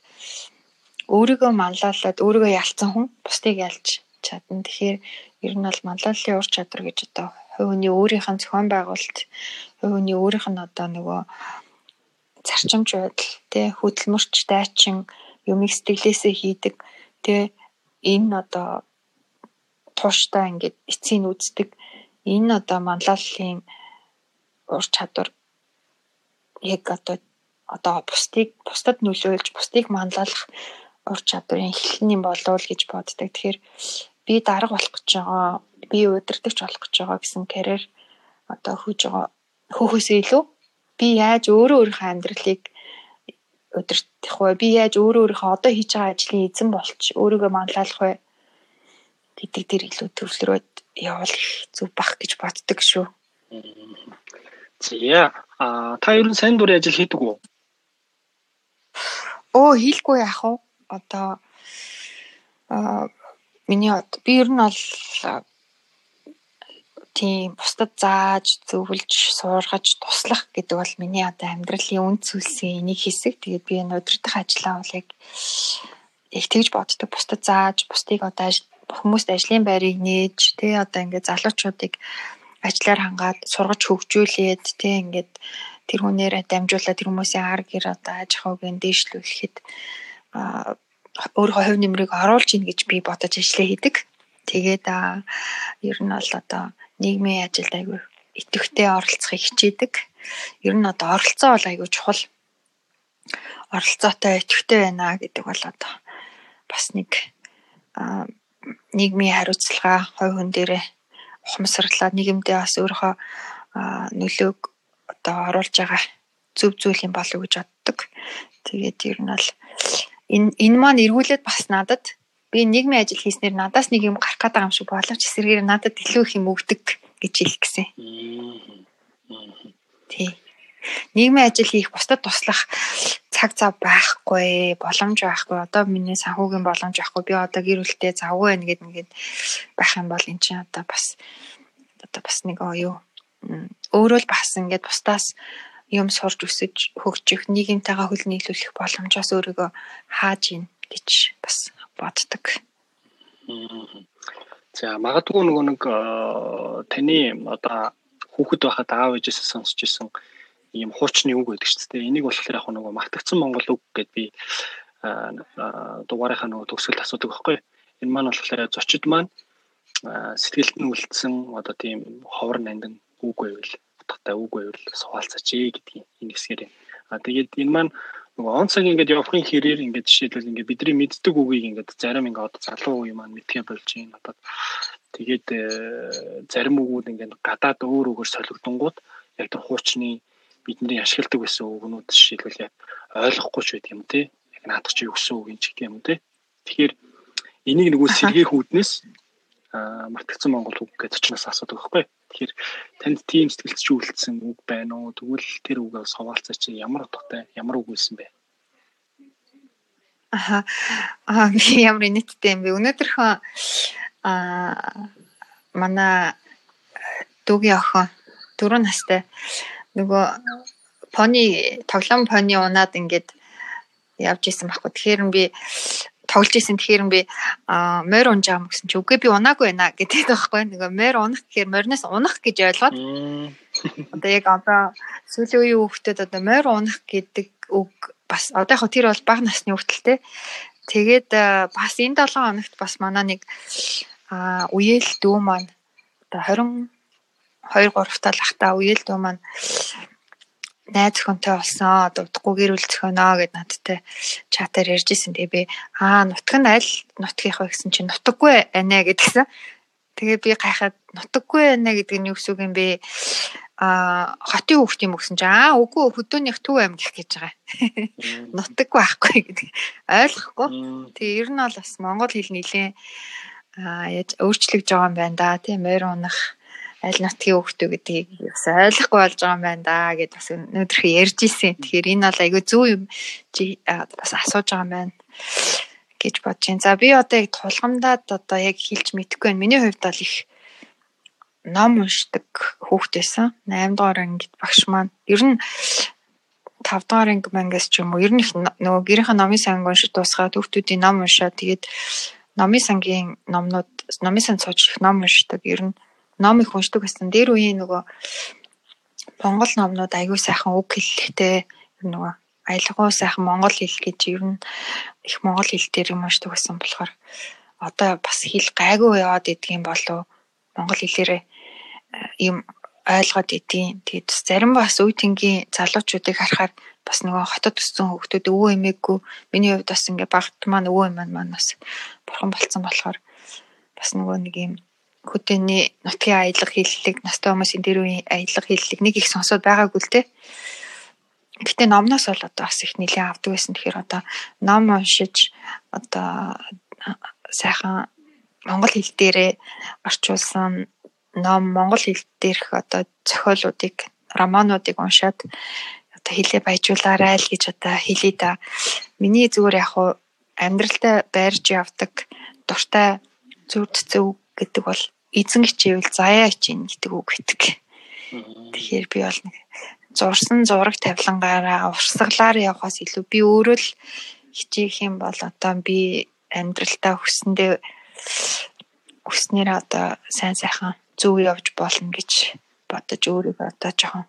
өөрийгөө манлайлаад өөрийгөө ялцсан хүн бусдыг ялж чадна. Тэгэхээр ер нь бол манлайллын ур чадвар гэж одоо хүний өөрийнх нь зохион байгуулалт, хүний өөрийнх нь одоо нөгөө зарчимч байдал, тэ хөдөлмөрч дайчин юмыг сэтгэлээсээ хийдэг. Тэ энэ одоо тууштай ингээд эцсийг үздэг. Энэ одоо манлайллын ур чадвар яг одоо одоо бусдыг бусдад нөлөөлж бусдыг манлайлах ур чадварын эхлэл юм болов уу гэж боддог. Тэгэхээр би дарга болох гэж байгаа, би удирдахч болох гэж байгаа гэсэн карьер одоо хөөж байгаа хөөхөөсөө илүү би яаж өөрөө өөрийнхөө амьдралыг удирдах вэ? Би яаж өөрөө өөрийнхөө одоо хийж байгаа ажлын эзэн болч өөрийгөө манлайлах вэ? Гэдэг дээр илүү төвлөрөөд явах зүг бах гэж боддог шүү. За а та ер нь сайн дурын ажил хийдэг үү? Өө хийлгүй яах вэ? Одоо аа миний би ер нь бол тийм бусдад зааж зөвлөж суургаж туслах гэдэг бол миний одоо амьдралын үн цөлсийн нэг хэсэг. Тэгээд би энэ удирдах ажлаа бол яг их тэгж боддог. Бусдад зааж, бусдыг одоо хүмүүст ажлын байрыг нээж, тий одоо ингээд залуучуудыг ажлаар хангаад сургаж хөгжүүлээд тий ингээд тэр хүнээрээ дамжуулаад тэр хүмүүсийн ар гэр одоо аж ахуйг дээшлүүлэхэд өөрийнхөө хувь нэмрийг оруулж ийн гэж би бодож ажиллаа хийдэг. Тэгээд ер нь бол одоо нийгмийн ажилд айгүй идэвхтэй оролцохыг хичээдэг. Ер нь одоо оролцоо бол айгүй чухал. Оролцоотой идэвхтэй байна гэдэг бол одоо бас нэг нийгмийн хариуцлага хувь хүн дээрээ ухамсарлаад нийгэмдээ бас өөрийнхөө нөлөөг одоо оруулж байгаа зөв зүйл юм болов уу гэж боддог. Тэгээд ер нь бол энэ энэ маань эргүүлээд бас надад би нийгмийн ажил хийснээр надаас нэг юм гарах гэдэг юм шиг боловч эсрэгээр надад илүү их юм өгдөг гэж хэлэх гэсэн. Тий. Нийгмийн ажил хийх бусдад туслах цаг зав байхгүй, боломж байхгүй. Одоо миний санхүүгийн боломж байхгүй. Би одоо гэр бүлтэй завгүй байна гэд ингээд байх юм бол эн чинь одоо бас одоо бас нэг юу өөрөө л бас ингээд бусдаас юм сурч өсөж хөгжих нийгэмтэйгээ хөл нийлүүлэх боломжоос өөрийгөө хааж ийн гэж бас боддог. За магадгүй нөгөө нэг таны одоо хүүхэд байхад аав ээжээс сонсч ирсэн ийм хуучны үг байдаг шүү дээ. Энийг болохоор яг нөгөө магтагдсан монгол үг гэд би дугаарынхаа нөгөө төгсгөлд асуудаг байхгүй. Энэ маань болохоор зочид маань сэтгэлд нь үлдсэн одоо тийм ховор нандин үг байвал утгатай үг байвал суулцаач ээ гэдгийг энэ хэсгээр. А тэгээд энэ маань нөгөө он цаг ингээд явахын хэрээр ингээд жишээлбэл ингээд бидний мэддэг үгийг ингээд зарим ингээд одоо залуу үе маань мэдхээ болж юм надад тэгээд э, зарим үгүүд ингээд гадаад өөр өгөр солигдонгууд яг тэр хуучны бидний ашигладаг байсан үгнүүд жишээлбэл ойлгохгүй ч байдаг юм тий яг наадах чи юу гэсэн үг юм ч гэдэг юм тий тэгэхээр энийг нөгөө сэргээх үүднээс мартагдсан монгол үг гэж очноос асуудаг байхгүй. Тэгэхээр танд тийм сэтгэлд чи үлдсэн үг байна уу? Тэгвэл тэр үгээ суваалцаа чи ямар утгатай, ямар үг байсан бэ? Аа аа би ямар нийттэй юм бэ? Өнөөдөрхөн аа манай дүүгийн охин дөрөв настай нөгөө пони тоглоом пони унаад ингээд явж исэн байхгүй. Тэгэхээр би тоглож исэн тэгэхээр би морь унжаа юм гэсэн чи үгүй би унаагүй байна гэдэг байхгүй. Нөгөө морь унах гэхээр мориноос унах гэж ойлгоод. Одоо яг одоо сүүлийн үеийн хүүхдэд одоо морь унах гэдэг үг бас одоо яг тэр бол бага насны хүүхэлтэй тэгээд бас энэ 7 хоногт бас манай нэг үеэл дүү маань одоо 22 3 тал ахта үеэл дүү маань найз охинтой болсон дутхгүй гэр бүл зөхөнөө гэд надтай чатаар ярьж исэн. Тэгээ би аа нутг нь аль нутгийнх вэ гэсэн чинь нутаггүй анаа гэдгсэн. Тэгээ би гайхаад нутаггүй анаа гэдэг нь юу гэсэн үг юм бэ? а хотын хүүхд юм гэсэн чинь аа үгүй хөдөөнийх төв аймаг гэх гэж байгаа. Нутаг байхгүй гэдэг ойлгохгүй. Тэгээ ер нь бол бас монгол хэл нилээн аа яаж өөрчлөгдөж байгаа юм байна да. Тийм морь унах аль нутгийн хүүхдүүд гэдгийг бас ойлгохгүй болж байгаа юм байна да гэд бас өнөөдрхөө ярьж исэн. Тэгэхээр энэ бол айгүй зөв юм чи бас асууж байгаа юм байна гэж бодож байна. За би одоо яг тулгамдаад одоо яг хэлж мэдэхгүй байна. Миний хувьд бол их ном уншдаг хүүхдээсэн. 8 дугаар ангид багш маань ер нь 5 дугаар анги мангас ч юм уу ер нь их нөгөө гэрийнхээ номын санг уншиж дуусгаад хүүхдүүдийн ном уншаад тэгээд номын сангийн номнууд номын сан сууж их ном уншдаг. Ер нь ном их уншдаг байсан. Дээр үеийн нөгөө Монгол номнууд аягүй сайхан үг хэллэгтэй нөгөө аялгау сайхан монгол хэл гэж ер нь их монгол хэл дээр юм уншдаг байсан болохоор одоо бас хэл гайгүй яваад идэх юм болов монгол хэлээрээ юм ойлгоод идэв. Тэгээд зарим бас үе тэнгийн залуучуудыг харахаар бас нөгөө хотод өссөн хүүхдүүд өвөө эмээгүй миний хувьд бас ингээ багт маань өвөө эмээ маань бас бурхан болцсон болохоор бас нөгөө нэг юм хөдөөний нутгийн аялга хэллэг, настай хүмүүсийн дээр үеийн аялга хэллэг нэг их сонсоод байгаагүй л те. Гэтэ номноос бол одоо бас их нэлээд авдаг байсан. Тэгэхээр одоо ном уншиж одоо сайхан монгол хэл дээрээ орчуулсан ном монгол хэл дээрх одоо зохиолуудыг романуудыг уншаад одоо хэлээ баяжуулаарай л гэж одоо хэлээ да. Миний зүгээр яг хуу амьдралдаа байрж явдаг дуртай зүрд зөв гэдэг бол эзэн хичээвэл заяа хичээнэ гэдэг үг гэдэг. Тэгэхээр би бол нэг зурсан зураг тавилангаараа урсгалаар явахаас илүү би өөрөө л хичээх юм бол одоо би амьдралдаа хүсэндээ хүснээр одоо сайн сайхан зөв явж болно гэж бодож өөрийгөө одоо жоохон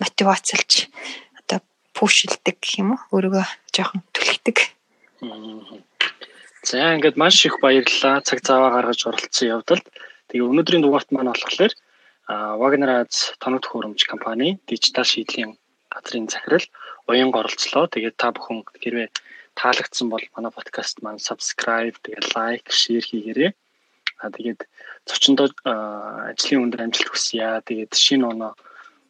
мотивацлж одоо пушилдэг гэх юм уу өөрийгөө жоохон түлхдэг. За ингээд маш их баярлалаа цаг цаваа гаргаж оролцсон явдалд. Тэгээ өнөөдрийн дугаарт маань болохоор Wagner Ads тоног төхөөрөмж компани дижитал шийдлийн газрын захирал уян оролцлоо. Тэгээд та бүхэн хэрвээ таалагдсан бол манай подкаст маань subscribe, тэгээд лайк, share хийгээрэй. Аа тэгээд зочиндоо ажлын өндөр амжилт хүсье. Тэгээд шинэ оноо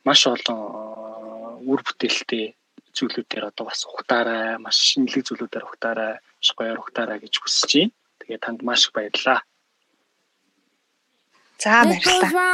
маш олон үр бүтээлтэй зүйлүүдээр одоо бас ухтаарай, маш шинэлэг зүйлүүдээр ухтаарай авч гоё урагтаараа гэж хүсэж байна. Тэгээ танд маш их баярлалаа. За баярлалаа.